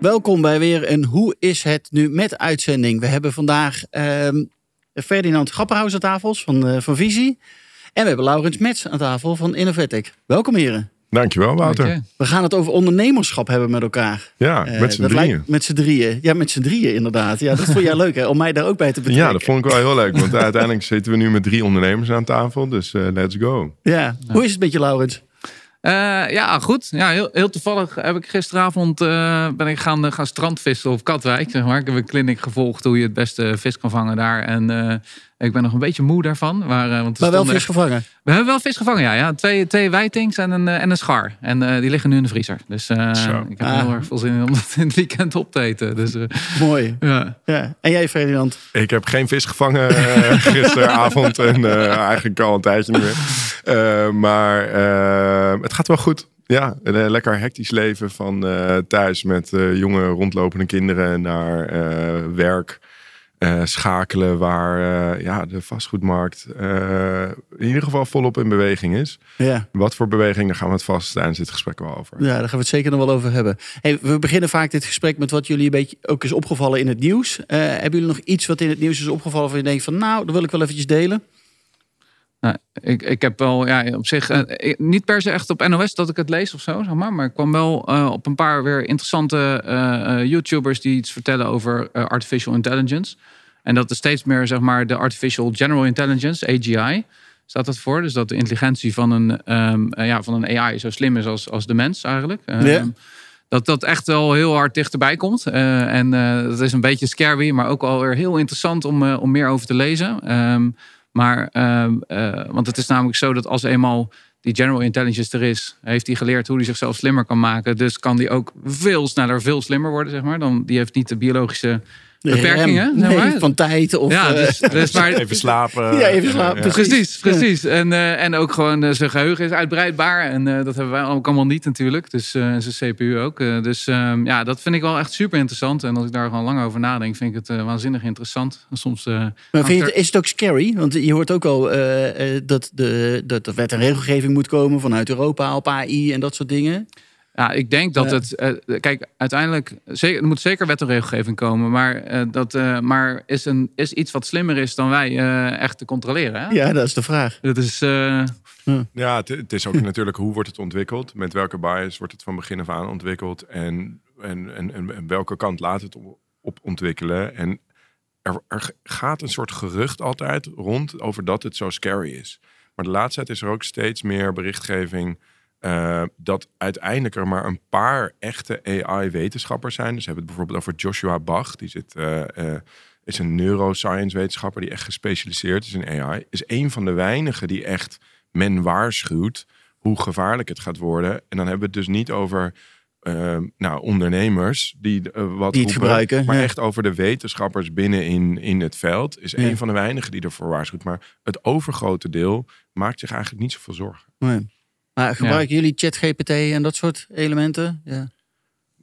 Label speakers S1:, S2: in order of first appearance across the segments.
S1: Welkom bij weer een Hoe is het nu met uitzending. We hebben vandaag ehm, Ferdinand Grapperhaus aan tafel van, uh, van Visie. En we hebben Laurens Mets aan tafel van Innovatic. Welkom heren.
S2: Dankjewel Wouter.
S1: We gaan het over ondernemerschap hebben met elkaar.
S2: Ja,
S1: Uh,
S2: met z'n drieën.
S1: lijkt- met z'n drieën. Ja, met z'n drieën inderdaad. Ja, dat vond jij leuk hè, om mij daar ook bij te betrekken.
S2: Ja, dat vond ik wel heel leuk. Want uiteindelijk zitten we nu met drie ondernemers aan tafel. Dus eh, let's go.
S1: Ja. Hoe is het met je Laurens?
S3: Eh, ja, goed. Ja, heel, heel toevallig heb ik gisteravond eh, ben ik gaan, eh, gaan strandvissen op Katwijk. Zeg maar. Ik heb een clinic gevolgd hoe je het beste vis kan vangen daar. En ik ben nog een beetje moe daarvan. Maar, eh, want er
S1: Maar wel vis gevangen.
S3: We hebben wel vis gevangen, ja. ja. Twee, twee wijtings en een, eh, en een schar. En eh, die liggen nu in de vriezer. Dus eh, ik heb
S1: Ah.
S3: heel erg veel zin in om dat in het weekend op te eten. Dus, eh,
S1: Mooi.
S3: ja.
S1: Ja. En jij Ferdinand?
S2: Ik heb geen vis gevangen gisteravond en eh, eigenlijk al een tijdje niet meer. Eh, maar eh, het gaat wel goed. Ja, een lekker hectisch leven van eh, thuis met eh, jonge rondlopende kinderen naar eh, werk. Eh, schakelen waar eh, ja, de vastgoedmarkt eh, in ieder geval volop in beweging is.
S1: Ja.
S2: Wat voor beweging, daar gaan we het vast tijdens dit gesprek wel over.
S1: Ja, daar gaan we het zeker nog wel over hebben. Hey, we beginnen vaak dit gesprek met wat jullie een beetje ook is opgevallen in het nieuws. Hebben jullie nog iets wat in het nieuws is opgevallen van je denkt van nou, dat wil ik wel eventjes delen?
S3: Nou, ik, ik heb wel, ja, op zich, eh, ik- niet per se echt op NOS dat ik het lees of zo, zeg maar. Maar ik kwam wel eh, op een paar weer interessante eh, YouTubers die iets vertellen over artificial intelligence. En dat is steeds meer, zeg maar, de artificial general intelligence, AGI, staat dat voor. Dus dat de intelligentie van een, ehm, eh, ja, van een AI zo slim is als, als de mens eigenlijk. Ehm. Dat dat echt wel heel hard dichterbij komt. En dat is een beetje scary, maar ook alweer heel interessant om, om meer over te lezen. Ehm, maar, ehm, eh, want het is namelijk zo dat als eenmaal die general intelligence er is, heeft hij geleerd hoe hij zichzelf slimmer kan maken. Dus kan die ook veel sneller, veel slimmer worden, zeg maar. Dan, die heeft niet de biologische beperkingen,
S1: rem,
S3: zeg
S1: nee,
S3: maar.
S1: van tijd of...
S3: ja,
S1: eh,
S3: dus, dus maar,
S2: Even slapen.
S1: Ja, even slapen.
S2: Ja.
S3: Precies, precies. En, eh, en ook gewoon eh, zijn geheugen is uitbreidbaar. En eh, dat hebben wij ook allemaal niet natuurlijk. Dus eh, en zijn CPU ook. Dus ehm, ja, dat vind ik wel echt super interessant. En als ik daar gewoon lang over nadenk, vind ik het waanzinnig interessant. En soms... eh,
S1: Maar vind je het, is het ook scary? Want je hoort ook al eh, eh, dat, de, dat er wet en regelgeving moet komen vanuit Europa op AI en dat soort dingen.
S3: Ja, ik denk dat
S1: Ja.
S3: het. eh, kijk, uiteindelijk. Zeker, er moet zeker wet en regelgeving komen. Maar, eh, dat, eh, maar is, een, is iets wat slimmer is dan wij eh, echt te controleren. Hè?
S1: Ja, dat is de vraag.
S3: Dat is. eh,
S2: Ja, het, het is ook natuurlijk hoe wordt het ontwikkeld? Met welke bias wordt het van begin af aan ontwikkeld? En, en, en, en, en welke kant laat het op, op ontwikkelen? En er, er gaat een soort gerucht altijd rond over dat het zo scary is. Maar de laatste tijd is er ook steeds meer berichtgeving... eh, dat uiteindelijk er maar een paar echte AI-wetenschappers zijn. Dus we hebben het bijvoorbeeld over Joshua Bach. Die zit, eh, eh, is een neuroscience-wetenschapper die echt gespecialiseerd is in AI. Is een van de weinigen die echt men waarschuwt hoe gevaarlijk het gaat worden. En dan hebben we het dus niet over nou, ondernemers die wat
S1: Die het
S2: roepen,
S1: gebruiken,
S2: maar
S1: ja.
S2: echt over de wetenschappers binnen in, in het veld. Is
S1: Ja.
S2: een van de weinigen die ervoor waarschuwt. Maar het overgrote deel maakt zich eigenlijk niet zoveel zorgen.
S1: Nee. Maar gebruiken jullie ChatGPT en dat soort elementen? Ja.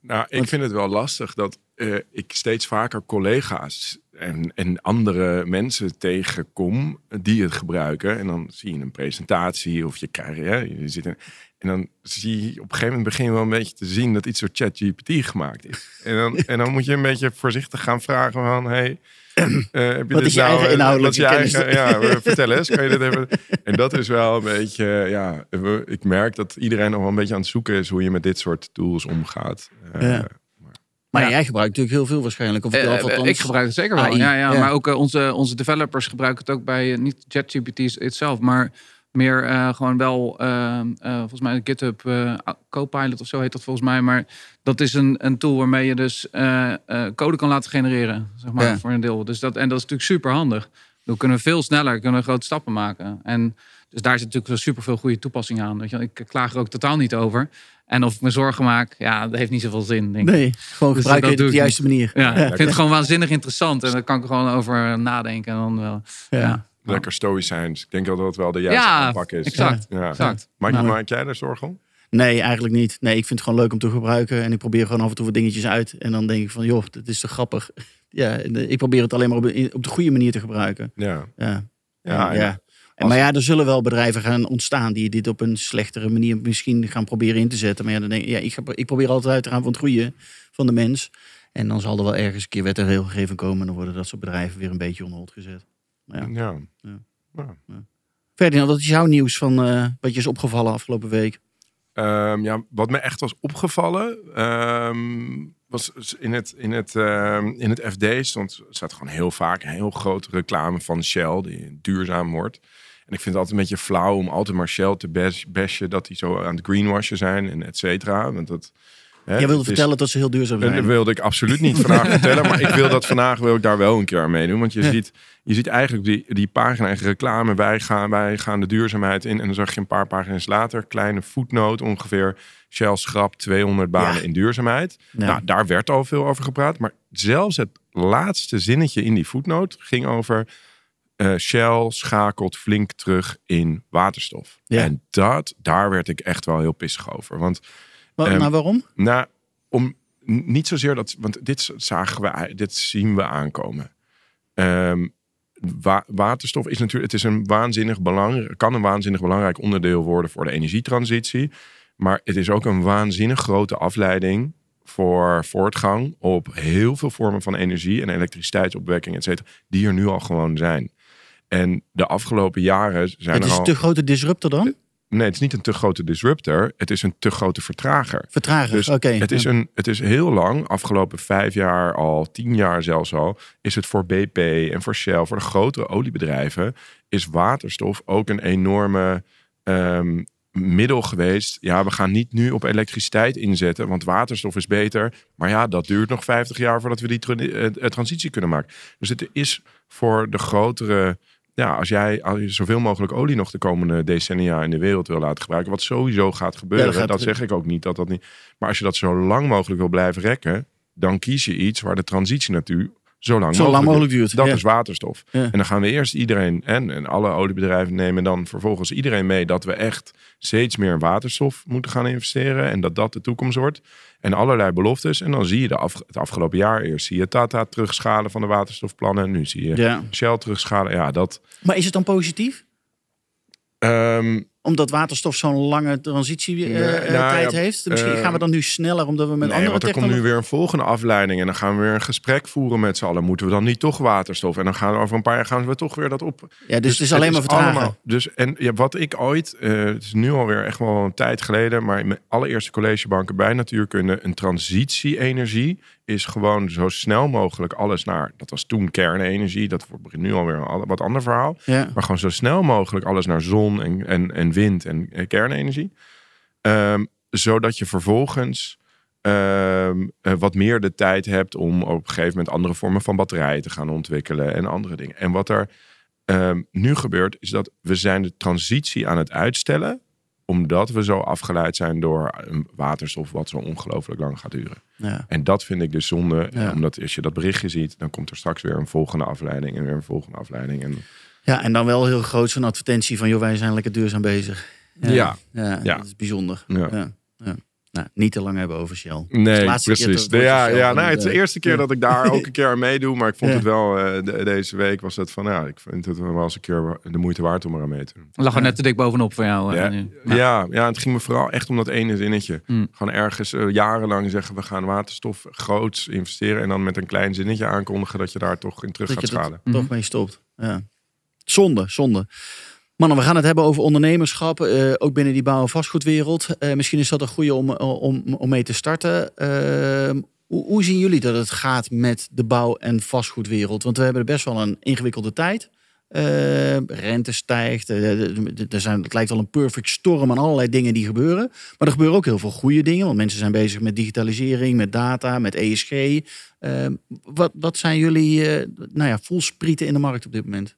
S2: Nou, ik
S1: Want-
S2: vind het wel lastig dat eh, ik steeds vaker collega's en, en andere mensen tegenkom die het gebruiken. En dan zie je een presentatie of je krijgt, hè, je zit in, en dan zie je op een gegeven moment begin je wel een beetje te zien dat iets door ChatGPT gemaakt is. En dan, en dan moet je een beetje voorzichtig gaan vragen van, hey, heb je
S1: Wat is je
S2: nou,
S1: eigen
S2: eh,
S1: inhoudelijke
S2: je eigen- ja, eh, vertel eens, kan je dit even? En dat is wel een beetje, ja, ik merk dat iedereen nog wel een beetje aan het zoeken is hoe je met dit soort tools omgaat. Eh,
S1: Ja. Maar
S3: Ja.
S1: jij gebruikt natuurlijk heel veel waarschijnlijk. Of,
S3: Eh, eh,
S1: althans-
S3: ik gebruik het zeker wel. Ja, ja,
S1: ja.
S3: Maar ook eh, onze, onze developers gebruiken het ook bij eh, niet ChatGPT itself, maar meer eh, gewoon wel, eh, eh, volgens mij GitHub Copilot of zo heet dat volgens mij. Maar dat is een, een tool waarmee je dus code kan laten genereren, zeg maar,
S1: Ja.
S3: voor een deel. Dus dat, en dat is natuurlijk super handig. Dan kunnen we veel sneller, kunnen we grote stappen maken. En dus daar zit natuurlijk super veel goede toepassingen aan. Weet je. Ik klaag er ook totaal niet over. En of ik me zorgen maak, ja, dat heeft niet zoveel zin, denk ik.
S1: Nee, gewoon
S3: Dus
S1: gebruiken
S3: dat
S1: het op de juiste manier.
S3: Ja, ik vind het gewoon waanzinnig interessant. En daar kan ik gewoon over nadenken. En dan wel.
S1: Ja.
S2: Lekker stoïcijns. Ik denk dat dat wel de juiste
S3: Ja,
S2: aanpak is.
S3: exact.
S2: Ja.
S3: exact.
S2: Maak,
S1: Nou.
S2: maak jij er zorgen om?
S1: Nee, eigenlijk niet. Nee, ik vind het gewoon leuk om te gebruiken. En ik probeer gewoon af en toe wat dingetjes uit. En dan denk ik van, joh, dit is toch grappig. Ja, en, eh, ik probeer het alleen maar op, de- op de goede manier te gebruiken.
S2: Ja.
S1: Ja.
S2: Ja.
S1: En, maar ja, er zullen wel bedrijven gaan ontstaan die dit op een slechtere manier misschien gaan proberen in te zetten. Maar ja, dan denk ik, ja, ik, ga, ik probeer altijd uit te gaan van het goede van de mens. En dan zal er wel ergens een keer wet en regelgeving komen. En dan worden dat soort bedrijven weer een beetje onder gezet. Ja.
S2: Ja.
S1: Ja.
S2: Ja.
S1: Ferdinand, wat is jouw nieuws van eh, wat je is opgevallen afgelopen week?
S2: Ehm, ja, wat me echt was opgevallen, ehm, was in het, in, het, ehm, in het FD stond, staat gewoon heel vaak een heel grote reclame van Shell, die duurzaam wordt. En ik vind het altijd een beetje flauw om altijd maar Shell te bas- bashen dat die zo aan het greenwashen zijn en et cetera. Want dat, hè,
S1: Jij wilde
S2: is-
S1: vertellen dat ze heel duurzaam
S2: en
S1: zijn.
S2: dat wilde ik absoluut niet vandaag vertellen. Maar ik wil dat vandaag wil ik daar wel een keer aan meedoen. Want je,
S1: Ja.
S2: ziet, je ziet eigenlijk die, die pagina en reclame. Wij gaan, wij gaan de duurzaamheid in. En dan zag je een paar pagina's later. Kleine voetnoot ongeveer. Shell schrapt 200 banen
S1: Ja.
S2: in duurzaamheid.
S1: Ja.
S2: Nou, daar werd al veel over gepraat. Maar zelfs het laatste zinnetje in die voetnoot ging over... eh, Shell schakelt flink terug in waterstof.
S1: Ja.
S2: En dat, daar werd ik echt wel heel pissig over. Want
S1: Wa-
S2: ehm,
S1: maar waarom?
S2: nou, om niet zozeer dat, want dit zagen we, dit zien we aankomen. Ehm, wa- waterstof is natuurlijk, het is een waanzinnig belangrijk, kan een waanzinnig belangrijk onderdeel worden voor de energietransitie. Maar het is ook een waanzinnig grote afleiding voor voortgang op heel veel vormen van energie en elektriciteitsopwekking, et cetera, die er nu al gewoon zijn. En de afgelopen jaren zijn
S1: Het
S2: er
S1: is
S2: al.
S1: een te grote disruptor dan?
S2: Nee, het is niet een te grote disruptor. Het is een te grote vertrager.
S1: Vertrager,
S2: Dus
S1: oké.
S2: Het, is een, het is heel lang, afgelopen vijf jaar al, tien jaar zelfs al, is het voor BP en voor Shell, voor de grotere oliebedrijven, is waterstof ook een enorme ehm, middel geweest. Ja, we gaan niet nu op elektriciteit inzetten, want waterstof is beter. Maar ja, dat duurt nog 50 jaar voordat we die eh, eh, transitie kunnen maken. Dus het is voor de grotere. Ja, als jij, als je zoveel mogelijk olie nog de komende decennia in de wereld wil laten gebruiken, wat sowieso gaat gebeuren,
S1: Ja, dat
S2: zeg ik ook niet dat dat niet. Maar als je dat zo lang mogelijk wil blijven rekken, dan kies je iets waar de transitie naartoe zo lang,
S1: Zo lang
S2: mogelijk,
S1: mogelijk duurt.
S2: Dat
S1: ja.
S2: is waterstof.
S1: Ja.
S2: En dan gaan we eerst iedereen en, en alle oliebedrijven nemen dan vervolgens iedereen mee dat we echt steeds meer in waterstof moeten gaan investeren en dat dat de toekomst wordt. En allerlei beloftes. En dan zie je de af, het afgelopen jaar eerst zie je Tata terugschalen van de waterstofplannen. Nu zie je
S1: Ja.
S2: Shell terugschalen. Ja, dat.
S1: Maar is het dan positief?
S2: ehm,
S1: Omdat waterstof zo'n lange transitietijd
S2: Nee, nou ja,
S1: heeft? Misschien
S2: eh,
S1: gaan we dan nu sneller omdat we met
S2: nee,
S1: andere
S2: want er komt nu weer een volgende afleiding. En dan gaan we weer een gesprek voeren met z'n allen. Moeten we dan niet toch waterstof? En dan gaan we over een paar jaar gaan we toch weer dat op.
S1: Ja, dus, het is alleen maar vertragen.
S2: dus en ja, wat ik ooit, eh, het is nu alweer echt wel een tijd geleden, maar in mijn allereerste collegebanken bij natuurkunde, een transitie-energie is gewoon zo snel mogelijk alles naar. Dat was toen kernenergie, dat wordt nu alweer een wat ander verhaal.
S1: Ja.
S2: Maar gewoon zo snel mogelijk alles naar zon en, en, en wind en, kernenergie. Ehm, zodat je vervolgens ehm, eh, wat meer de tijd hebt om op een gegeven moment andere vormen van batterijen te gaan ontwikkelen en andere dingen. En wat er ehm, nu gebeurt, is dat we zijn de transitie aan het uitstellen omdat we zo afgeleid zijn door een waterstof wat zo ongelooflijk lang gaat duren.
S1: Ja.
S2: En dat vind ik dus zonde.
S1: Ja.
S2: Omdat als je dat berichtje ziet, dan komt er straks weer een volgende afleiding en weer een volgende afleiding. En
S1: ja, en dan wel heel groot zo'n advertentie van... joh, wij zijn lekker duurzaam bezig.
S2: Ja.
S1: ja,
S2: Ja.
S1: dat is bijzonder.
S2: Ja.
S1: Ja. Ja. Nou, niet te lang hebben over Shell. Het is de
S2: Nee,
S1: keer
S2: precies. ja, ja, nou, het is de eerste keer
S1: Ja.
S2: dat ik daar ook een keer aan meedoe. Maar ik vond
S1: Ja.
S2: het wel, eh, de- deze week was het van, ja, ik vind het wel eens een keer de moeite waard om er aan mee te doen.
S3: lag er net te dik bovenop voor jou.
S2: Ja,
S3: eh, nu.
S2: ja. ja, het ging me vooral echt om dat ene zinnetje.
S3: Mm.
S2: Gewoon ergens eh, jarenlang zeggen we gaan waterstof groots investeren. En dan met een klein zinnetje aankondigen dat je daar toch in terug
S1: dat
S2: gaat
S1: je dat
S2: schalen.
S1: toch
S3: Mhm.
S1: mee stopt. Ja. Zonde, zonde. Mannen, we gaan het hebben over ondernemerschap, eh, ook binnen die bouw- en vastgoedwereld. Eh, misschien is dat een goede om, om, om mee te starten. Eh, Hoe, hoe zien jullie dat het gaat met de bouw- en vastgoedwereld? Want we hebben best wel een ingewikkelde tijd. Uh, rente stijgt. er zijn, het lijkt wel een perfect storm aan allerlei dingen die gebeuren. Maar er gebeuren ook heel veel goede dingen. Want mensen zijn bezig met digitalisering, met data, met ESG. Uh, wat, wat zijn jullie nou ja, voelsprieten in de markt op dit moment?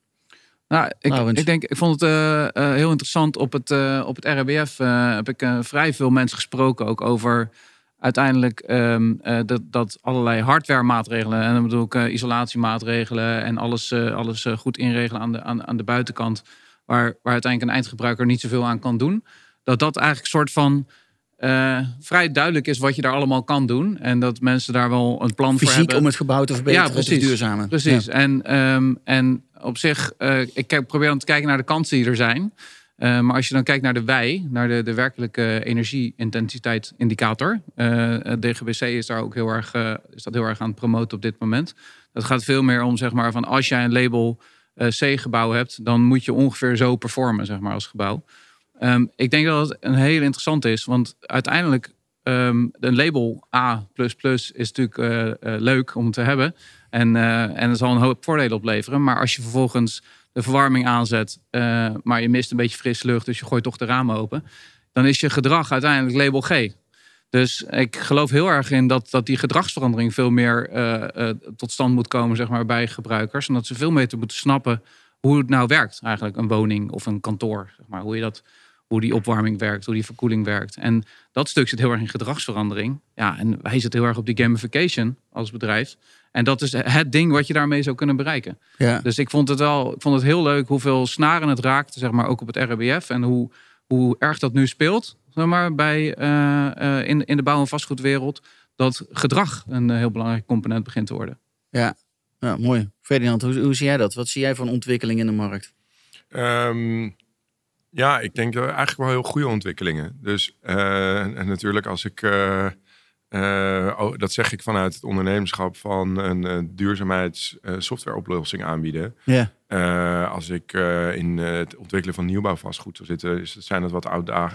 S3: Nou, ik, ik, denk, ik vond het heel interessant. Op het, op het RBF heb ik vrij veel mensen gesproken ook over uiteindelijk um, uh, dat, dat allerlei hardware maatregelen, en dan bedoel ik uh, isolatiemaatregelen en alles, uh, alles goed inregelen aan de, aan, aan de buitenkant, waar, waar uiteindelijk een eindgebruiker niet zoveel aan kan doen, dat dat eigenlijk een soort van vrij duidelijk is wat je daar allemaal kan doen. En dat mensen daar wel een plan
S1: Fysiek
S3: voor hebben.
S1: om het gebouw te verbeteren, ja, precies, te duurzamen.
S3: Precies. Ja. En, um, en op zich, ik probeer dan te kijken naar de kansen die er zijn. Uh, maar als je dan kijkt naar de wij, naar de, de werkelijke energie-intensiteit-indicator. Uh, DGBC is daar ook heel erg, is dat heel erg aan het promoten op dit moment. Dat gaat veel meer om, zeg maar, van als jij een label C-gebouw hebt, dan moet je ongeveer zo performen, zeg maar, als gebouw. Um, ik denk dat het een heel interessant is, want uiteindelijk um, een label A is natuurlijk leuk om te hebben. En, en het zal een hoop voordelen opleveren. Maar als je vervolgens de verwarming aanzet, uh, maar je mist een beetje frisse lucht, dus je gooit toch de ramen open, dan is je gedrag uiteindelijk label G. Dus ik geloof heel erg in dat, dat die gedragsverandering veel meer uh, uh, tot stand moet komen zeg maar, bij gebruikers. En dat ze veel beter moeten snappen hoe het nou werkt, eigenlijk een woning of een kantoor. Zeg maar, hoe, je dat, hoe die opwarming werkt, hoe die verkoeling werkt. En dat stuk zit heel erg in gedragsverandering. Ja, en wij zitten heel erg op die gamification als bedrijf. En dat is het ding wat je daarmee zou kunnen bereiken. Ja. Dus ik vond het wel, ik vond het heel leuk hoeveel snaren het raakte, zeg maar, ook op het RBF. En hoe, hoe erg dat nu speelt, zeg maar, bij, uh, uh, in, in de bouw- en vastgoedwereld. Dat gedrag een heel belangrijk component begint te worden.
S1: Ja, ja mooi. Ferdinand, hoe, hoe zie jij dat? Wat zie jij van ontwikkeling in de markt?
S2: Um, ja, ik denk eigenlijk wel heel goede ontwikkelingen. Dus uh, en natuurlijk als ik uh, oh, dat zeg ik vanuit het ondernemerschap van een uh, duurzaamheidssoftwareoplossing uh, aanbieden. Yeah. als ik in het ontwikkelen van nieuwbouwvastgoed zou zitten, is, zijn het wat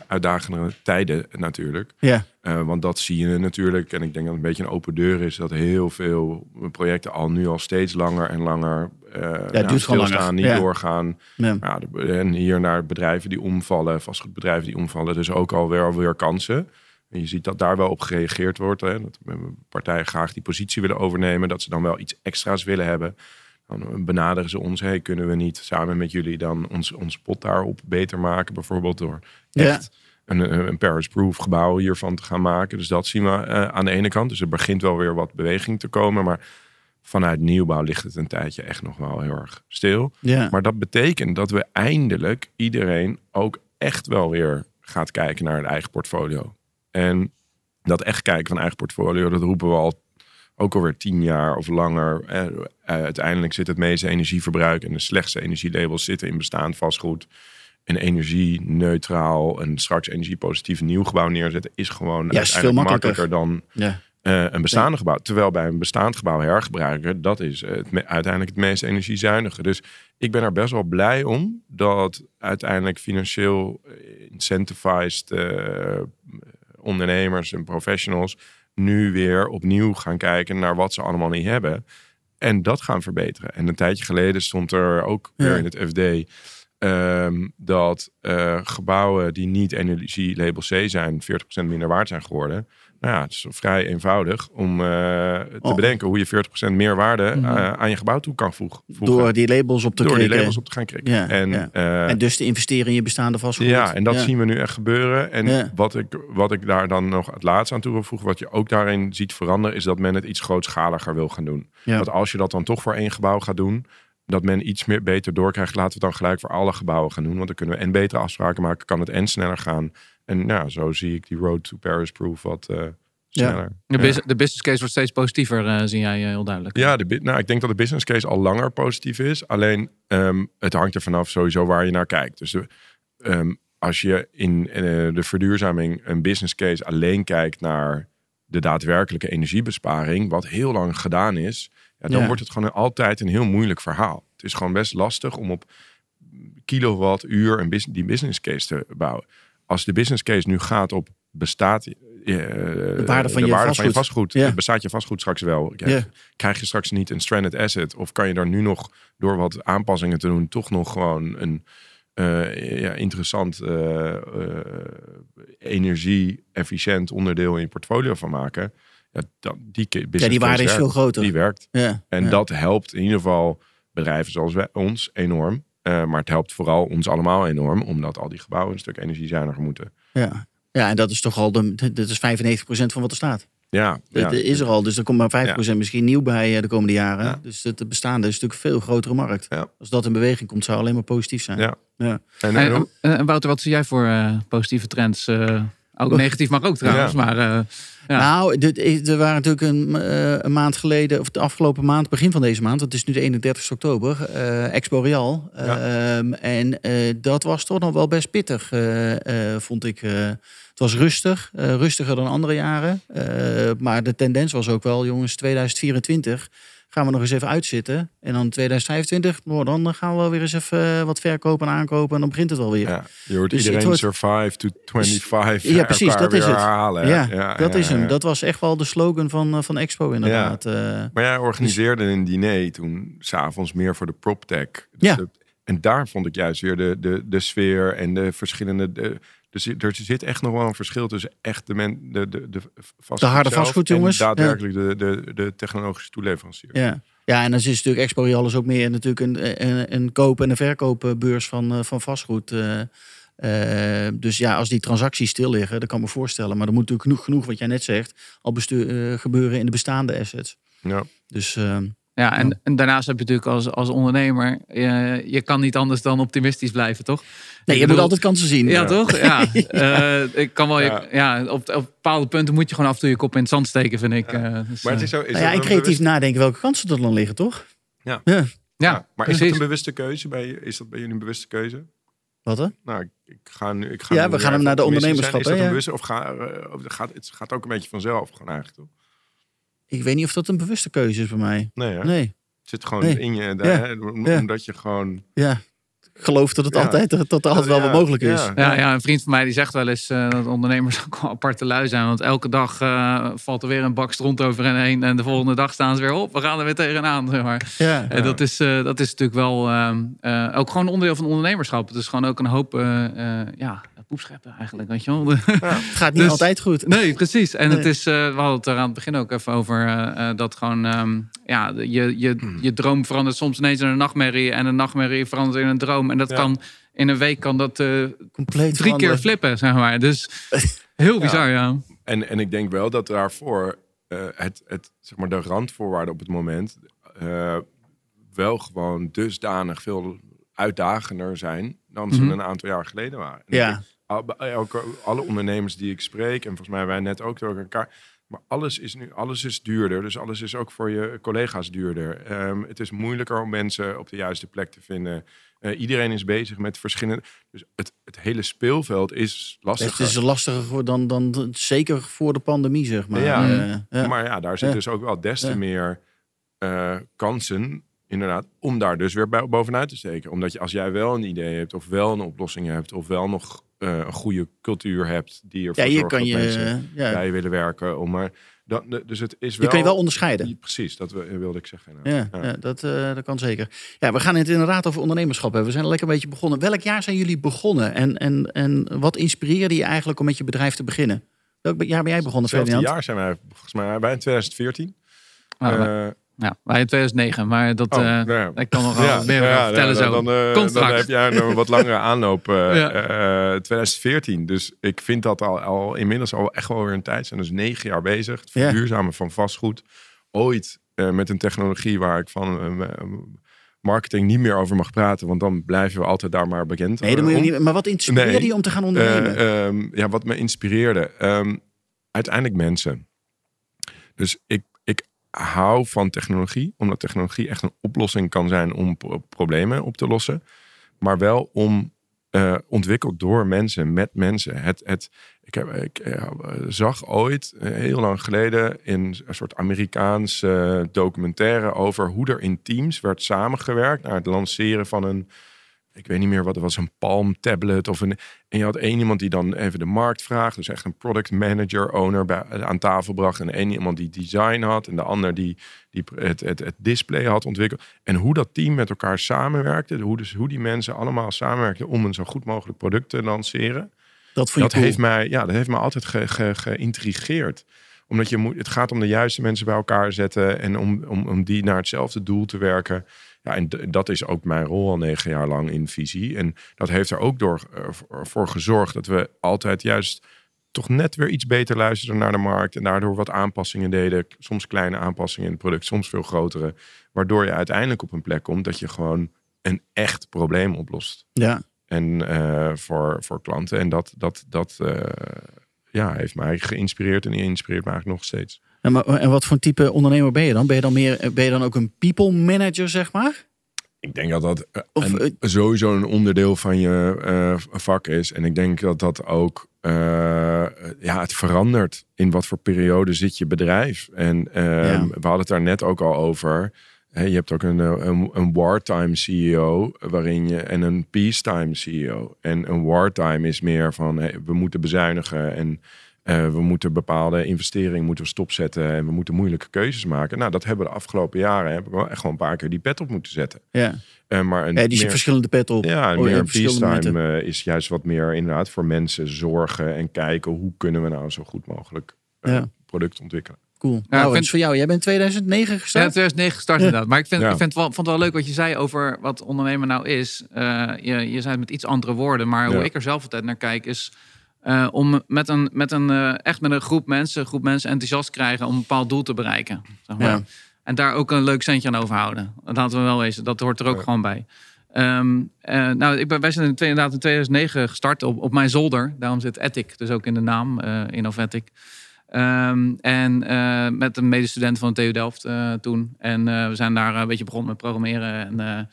S2: uitdagende tijden natuurlijk. Yeah. want dat zie je natuurlijk, en ik denk dat het een beetje een open deur is, dat heel veel projecten al nu al steeds langer en langer
S1: ja, ja, duurt
S2: staan, niet doorgaan. Ja. en hier naar bedrijven die omvallen, vastgoedbedrijven die omvallen, dus ook alweer alweer kansen. En je ziet dat daar wel op gereageerd wordt. Hè? Dat partijen graag die positie willen overnemen. Dat ze dan wel iets extra's willen hebben. Dan benaderen ze ons. Hey, kunnen we niet samen met jullie dan ons, ons pot daarop beter maken? Bijvoorbeeld door echt een, een Paris-proof gebouw hiervan te gaan maken. Dus dat zien we uh, aan de ene kant. Dus er begint wel weer wat beweging te komen. Maar vanuit nieuwbouw ligt het een tijdje echt nog wel heel erg stil. Ja. Maar dat betekent dat we eindelijk iedereen ook echt wel weer gaat kijken naar het eigen portfolio. En dat echt kijken van eigen portfolio, dat roepen we al ook alweer tien jaar of langer. Eh, uiteindelijk zit het meeste energieverbruik en de slechtste energielabels zitten in bestaand vastgoed. En energie-neutraal en straks energie-positief nieuwgebouw neerzetten is gewoon
S1: ja, is veel makkelijker.
S2: dan ja. uh, een bestaande gebouw. Terwijl bij een bestaand gebouw hergebruiken, dat is het, uiteindelijk het meest energiezuinige. Dus ik ben er best wel blij om dat uiteindelijk financieel incentivized uh, ondernemers en professionals nu weer opnieuw gaan kijken naar wat ze allemaal niet hebben. En dat gaan verbeteren. En een tijdje geleden stond er ook weer in het FD um, dat uh, gebouwen die niet energielabel C zijn, 40% minder waard zijn geworden. Nou ja, het is vrij eenvoudig om uh, te oh. bedenken hoe je 40% meer waarde mm -hmm. uh, aan je gebouw toe kan voegen.
S1: Door die labels op te
S2: Door
S1: krikken.
S2: die labels op te gaan krikken.
S1: Ja, en, ja. en dus te investeren in je bestaande vastgoed.
S2: Ja, en dat zien we nu echt gebeuren. En wat, ik, wat ik daar dan nog het laatste aan toe wil voegen, wat je ook daarin ziet veranderen, is dat men het iets grootschaliger wil gaan doen. Want als je dat dan toch voor één gebouw gaat doen, dat men iets meer beter doorkrijgt. Laten we het dan gelijk voor alle gebouwen gaan doen. Want dan kunnen we en betere afspraken maken. Kan het en sneller gaan. En ja, zo zie ik die road to Paris proof wat uh, sneller.
S3: Ja. De, de, business case wordt steeds positiever, uh, zie jij uh, heel duidelijk.
S2: Ja, de, nou, ik denk dat de business case al langer positief is. Alleen um, het hangt er vanaf sowieso waar je naar kijkt. Dus de, um, als je in de verduurzaming een business case alleen kijkt naar de daadwerkelijke energiebesparing, wat heel lang gedaan is, ja, dan wordt het gewoon altijd een heel moeilijk verhaal. Het is gewoon best lastig om op kilowattuur een die business case te bouwen. Als de business case nu gaat op bestaat eh,
S1: De waarde van
S2: de
S1: je
S2: waarde
S1: vastgoed.
S2: van je vastgoed.
S1: Ja.
S2: Bestaat je vastgoed straks wel? Ja. Krijg je straks niet een stranded asset? Of kan je daar nu nog door wat aanpassingen te doen toch nog gewoon een eh, ja, interessant eh, energie-efficiënt onderdeel in je portfolio van maken? Ja, dan, die,
S1: Ja,
S2: business
S1: die waarde is veel
S2: werkt.
S1: groter.
S2: Die werkt.
S1: Ja.
S2: En
S1: ja.
S2: dat helpt in ieder geval bedrijven zoals wij, ons enorm. Eh, maar het helpt vooral ons allemaal enorm, omdat al die gebouwen een stuk energiezuiniger moeten.
S1: Ja. ja, en dat is toch al de, dat is 95% van wat er staat.
S2: Ja,
S1: Dat
S2: ja.
S1: is er al, dus er komt maar 5% misschien nieuw bij eh, de komende jaren.
S2: Ja.
S1: Dus het bestaande is natuurlijk een veel grotere markt.
S2: Ja.
S1: Als dat in beweging komt, zou alleen maar positief zijn.
S2: Ja.
S1: Ja.
S2: En,
S3: En,
S2: en-
S3: en, en Wouter, wat zie jij voor eh, positieve trends? Eh, ook negatief, maar ook trouwens.
S2: Ja.
S3: Maar eh, Ja.
S1: Nou, er waren natuurlijk een, eh, een maand geleden, of de afgelopen maand, begin van deze maand, het is nu de 31 oktober, eh Expo Real.
S2: Ja.
S1: Ehm, en eh, dat was toch nog wel best pittig, eh, eh, vond ik. eh. het was rustig, eh, rustiger dan andere jaren. Eh, maar de tendens was ook wel, jongens, 2024 gaan we nog eens even uitzitten. En dan 2025, nou, dan gaan we wel weer eens even eh, wat verkopen en aankopen. En dan begint het wel weer.
S2: ja, je hoort
S1: Dus
S2: iedereen survive to 25.
S1: Ja, precies, dat is het.
S2: herhalen.
S1: Ja, dat is hem.
S2: ja.
S1: Dat was echt wel de slogan van, eh, van Expo inderdaad. Eh,
S2: Maar jij organiseerde een diner toen s'avonds meer voor de PropTech. Dus
S1: Ja.
S2: de- en daar vond ik juist weer de, de, de sfeer en de verschillende... De, dus er zit echt nog wel een verschil tussen echt de, men, de, de, de, vastgoed
S1: De harde vastgoedjongens,
S2: En daadwerkelijk de, de, de technologische toeleverancier.
S1: Ja. ja, en dan is natuurlijk Expo is ook meer natuurlijk een, een, een koop- en een verkoopbeurs van, eh, van vastgoed. eh. Eh, dus ja, als die transacties stil liggen, dat kan ik me voorstellen. Maar er moet natuurlijk genoeg, genoeg wat jij net zegt, al bestuur, gebeuren in de bestaande assets.
S2: Ja.
S1: Dus eh,
S3: ja, en, en daarnaast heb je natuurlijk als, als ondernemer, je, je kan niet anders dan optimistisch blijven, toch?
S1: nee,
S3: Ik
S1: je moet
S3: bedoel-
S1: altijd kansen zien.
S3: Ja, toch? Ja. Eh, ik kan wel,
S2: Ja.
S3: ja. op, op bepaalde punten moet je gewoon af en toe je kop in het zand steken, vind ik. Eh, dus,
S2: Maar het
S3: eh,
S2: is zo, is
S1: Nou ja, en creatief
S2: bewust-
S1: nadenken welke kansen er dan liggen, toch?
S2: Ja.
S1: ja.
S3: ja,
S2: ja, maar is dat
S3: precies.
S2: een bewuste keuze? Bij, je- is dat bij jullie een bewuste keuze?
S1: Wat hè?
S2: Nou, ik, ik ga nu. Ik ga
S1: Ja,
S2: nu
S1: we gaan hem naar de
S2: optimistisch zijn.
S1: ondernemerschap,
S2: Is dat een
S1: ja.
S2: bewuste of ga, eh, of gaat, het gaat ook een beetje vanzelf, gewoon eigenlijk toch?
S1: Ik weet niet of dat een bewuste keuze is bij mij.
S2: Nee, hè?
S1: Nee,
S2: Het zit gewoon
S1: Nee.
S2: in je, daar,
S1: Ja.
S2: hè, omdat je gewoon.
S1: ja. Ik geloof dat het
S2: Ja.
S1: altijd, dat er altijd wel
S2: Ja,
S1: wat mogelijk is.
S2: ja.
S3: Ja, ja, een vriend van mij die zegt wel eens eh, dat ondernemers ook wel aparte lui zijn. Want elke dag eh, valt er weer een bak stront over hen heen. En de volgende dag staan ze weer op. We gaan er weer tegenaan. Zeg maar.
S1: Ja.
S3: En dat is, eh, dat is natuurlijk wel ehm, eh, ook gewoon onderdeel van ondernemerschap. Het is gewoon ook een hoop ja, poepscheppen eigenlijk. Weet je wel.
S1: Het gaat niet
S3: Dus-
S1: altijd goed.
S3: Nee, precies. En het is, eh, we hadden het er aan het begin ook even over eh, eh, dat gewoon, ehm, ja, de- je, je,
S2: Hmm.
S3: je droom verandert soms ineens in een nachtmerrie en een nachtmerrie verandert in een droom. En dat
S2: Ja.
S3: kan in een week kan dat eh,
S1: Compleet
S3: drie keer flippen, zeg maar. Dus heel bizar, ja.
S2: En, en ik denk wel dat daarvoor eh, het, het, zeg maar, de randvoorwaarden op het moment eh, wel gewoon dusdanig veel uitdagender zijn dan ze
S3: Mhm.
S2: een aantal jaar geleden waren. En
S1: Ja.
S2: Bij elke, alle ondernemers die ik spreek, en volgens mij wij net ook door elkaar. Maar alles is nu alles is duurder. Dus alles is ook voor je collega's duurder. Ehm, het is moeilijker om mensen op de juiste plek te vinden. Eh, iedereen is bezig met verschillende. Dus het, het hele speelveld is lastiger.
S1: Het is lastiger dan, dan zeker voor de pandemie, zeg maar.
S2: Ja.
S1: Eh, ja.
S2: Maar ja, daar zit
S1: Ja.
S2: dus ook wel des te meer eh, kansen, inderdaad, om daar dus weer bovenuit te steken. Omdat je, als jij wel een idee hebt, of wel een oplossing hebt, of wel nog eh, een goede cultuur hebt die ervoor
S1: ja,
S2: zorgt
S1: kan
S2: dat
S1: je,
S2: mensen
S1: ja,
S2: bij je willen werken. Om maar, dat, dus het is wel...
S1: je kan je wel onderscheiden.
S2: Precies, dat wilde ik zeggen.
S1: Ja, ja. dat, eh, dat kan zeker. Ja, we gaan het inderdaad over ondernemerschap hebben. We zijn lekker een beetje begonnen. Welk jaar zijn jullie begonnen? En, en, en wat inspireerde je eigenlijk om met je bedrijf te beginnen? Welk jaar ben jij begonnen,
S2: Hetzelfde
S1: Ferdinand?
S2: jaar zijn wij, volgens mij, bij in 2014.
S3: Maar, wij-
S2: Eh,
S3: ja, wij in 2009, maar dat,
S2: oh,
S3: eh,
S2: nou
S3: ik kan nog wel meer over vertellen
S2: dan,
S3: zo.
S2: Dan, eh, dan heb jij een wat langere aanloop. eh,
S3: Ja.
S2: eh, 2014. Dus ik vind dat al, al inmiddels al echt wel weer een tijd. zijn dus negen jaar bezig. Het verduurzamen van vastgoed. Ooit met een technologie waar ik van marketing niet meer over mag praten. Want dan blijven we altijd daar maar bekend
S1: Nee, dan moet je niet, maar wat inspireerde
S2: Nee.
S1: je om te gaan ondernemen?
S2: Eh, ehm, ja, wat me inspireerde. ehm, uiteindelijk mensen. Dus ik, ik hou van technologie, omdat technologie echt een oplossing kan zijn om pro- problemen op te lossen. Maar wel om eh, ontwikkeld door mensen, met mensen. Het, het, ik heb, ik eh, zag ooit, eh, heel lang geleden, in een soort Amerikaans eh, documentaire over hoe er in teams werd samengewerkt naar het lanceren van een ik weet niet meer wat het was, een Palm tablet of een. En je had één iemand die dan even de markt vraagt, dus echt een product manager, owner bij, aan tafel bracht. En één iemand die design had en de ander die, die het, het, het display had ontwikkeld. En hoe dat team met elkaar samenwerkte, hoe, dus, hoe die mensen allemaal samenwerkten om een zo goed mogelijk product te lanceren.
S1: Dat, vond je
S2: Dat
S1: cool.
S2: heeft mij, ja, dat heeft me altijd ge, ge, geïntrigeerd. Omdat je moet, het gaat om de juiste mensen bij elkaar zetten en om, om, om die naar hetzelfde doel te werken. Ja, en dat is ook mijn rol al negen jaar lang in visie. En dat heeft er ook door, eh, voor- gezorgd dat we altijd juist toch net weer iets beter luisterden naar de markt. En daardoor wat aanpassingen deden. Soms kleine aanpassingen in het product, soms veel grotere. Waardoor je uiteindelijk op een plek komt dat je gewoon een echt probleem oplost.
S1: Ja.
S2: En eh, voor, voor klanten. En dat, dat, dat eh, ja, heeft mij geïnspireerd en inspireert me eigenlijk nog steeds.
S1: En, wat voor type ondernemer ben je dan? Ben je dan, meer, ben je dan ook een people manager, zeg maar?
S2: Ik denk dat dat eh,
S1: Of,
S2: een- sowieso een onderdeel van je eh, vak is. En ik denk dat dat ook, eh, ja, het verandert. In wat voor periode zit je bedrijf? En eh,
S1: Ja.
S2: we hadden het daar net ook al over. Je hebt ook een, eh, een, een wartime CEO waarin je, en een peacetime CEO. En een wartime is meer van hey, we moeten bezuinigen en eh, we moeten bepaalde investeringen moeten we stopzetten en we moeten moeilijke keuzes maken. Nou, dat hebben we de afgelopen jaren heb ik wel echt gewoon een paar keer die pet op moeten zetten.
S1: Ja.
S2: Eh, maar een
S1: ja die
S2: meer,
S1: verschillende pet op.
S2: ja,
S1: Oh,
S2: meer
S1: ja,
S2: een
S1: verschillende
S2: peacetime
S1: momenten.
S2: eh, is juist wat meer inderdaad voor mensen zorgen en kijken hoe kunnen we nou zo goed mogelijk eh,
S1: Ja.
S2: product ontwikkelen.
S1: Cool.
S3: ik
S1: nou,
S3: vind-
S1: het is voor jou. Jij bent in 2009
S3: Ja,
S1: gestart?
S3: 2009 gestart
S1: Ja.
S3: inderdaad. Maar ik, vind,
S2: Ja.
S3: ik vind het wel, vond het wel leuk wat je zei over wat ondernemen nou is. Eh, je, je zei het met iets andere woorden. Maar hoe
S2: Ja.
S3: ik er zelf altijd naar kijk is... eh, om met een, met een, eh, echt met een groep mensen, een groep mensen enthousiast krijgen om een bepaald doel te bereiken. Zeg maar.
S1: Ja.
S3: En daar ook een leuk centje aan overhouden. Dat laten we wel wezen. Dat hoort er ook
S2: Ja.
S3: gewoon bij. Ehm, eh, nou, ik ben, wij zijn in, inderdaad in 2009 gestart op, op mijn zolder. Daarom zit Ethic dus ook in de naam, eh Ehm, en eh, met een medestudent van de TU Delft eh, toen. En eh, we zijn daar een beetje begonnen met programmeren. En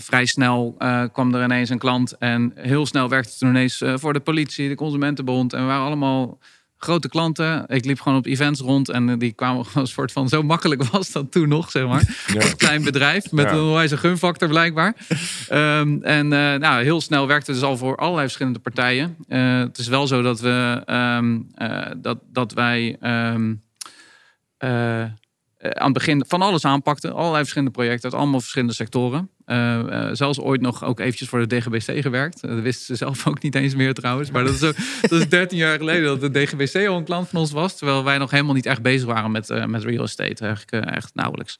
S3: vrij snel kwam er ineens een klant. En heel snel werkte het toen ineens voor de politie, de Consumentenbond. En we waren allemaal grote klanten. Ik liep gewoon op events rond. En eh, die kwamen gewoon een soort van... Zo makkelijk was dat toen nog, zeg maar.
S2: Ja.
S3: Een klein bedrijf met
S2: Ja.
S3: een onwijze gunfactor blijkbaar. Ehm, en eh, nou, heel snel werkte het dus al voor allerlei verschillende partijen. Eh, het is wel zo dat we ehm, eh, dat, dat wij ehm, eh, eh, aan het begin van alles aanpakten. Allerlei verschillende projecten uit allemaal verschillende sectoren. Eh, eh, zelfs ooit nog ook eventjes voor de DGBC gewerkt. Eh, dat wisten ze zelf ook niet eens meer trouwens. Maar dat is, ook, dat is 13 jaar geleden dat de DGBC al een klant van ons was. Terwijl wij nog helemaal niet echt bezig waren met, met real estate. Eigenlijk echt nauwelijks.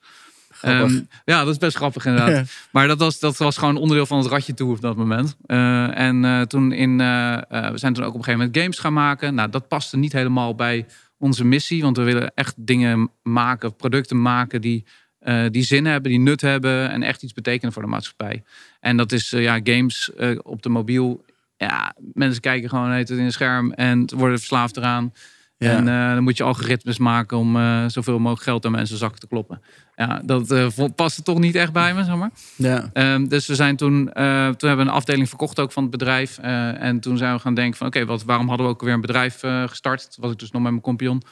S3: Ehm, ja, dat is best grappig inderdaad. Maar dat was, dat was gewoon onderdeel van het ratje toe op dat moment. En toen in, we zijn toen ook op een gegeven moment games gaan maken. Nou, dat paste niet helemaal bij onze missie. Want we willen echt dingen maken, producten maken die, eh, die zin hebben, die nut hebben. En echt iets betekenen voor de maatschappij. En dat is eh, ja, games eh, op de mobiel. Ja, mensen kijken gewoon heet het in een scherm en worden verslaafd eraan.
S1: Ja.
S3: En dan moet je algoritmes maken om zoveel mogelijk geld aan mensen zakken te kloppen. Ja, dat paste toch niet echt bij me, zeg maar.
S1: ja.
S3: Ehm, dus we zijn toen, toen hebben we een afdeling verkocht ook van het bedrijf. En toen zijn we gaan denken van oké, wat waarom hadden we ook weer een bedrijf gestart? Was ik dus nog met mijn compagnon.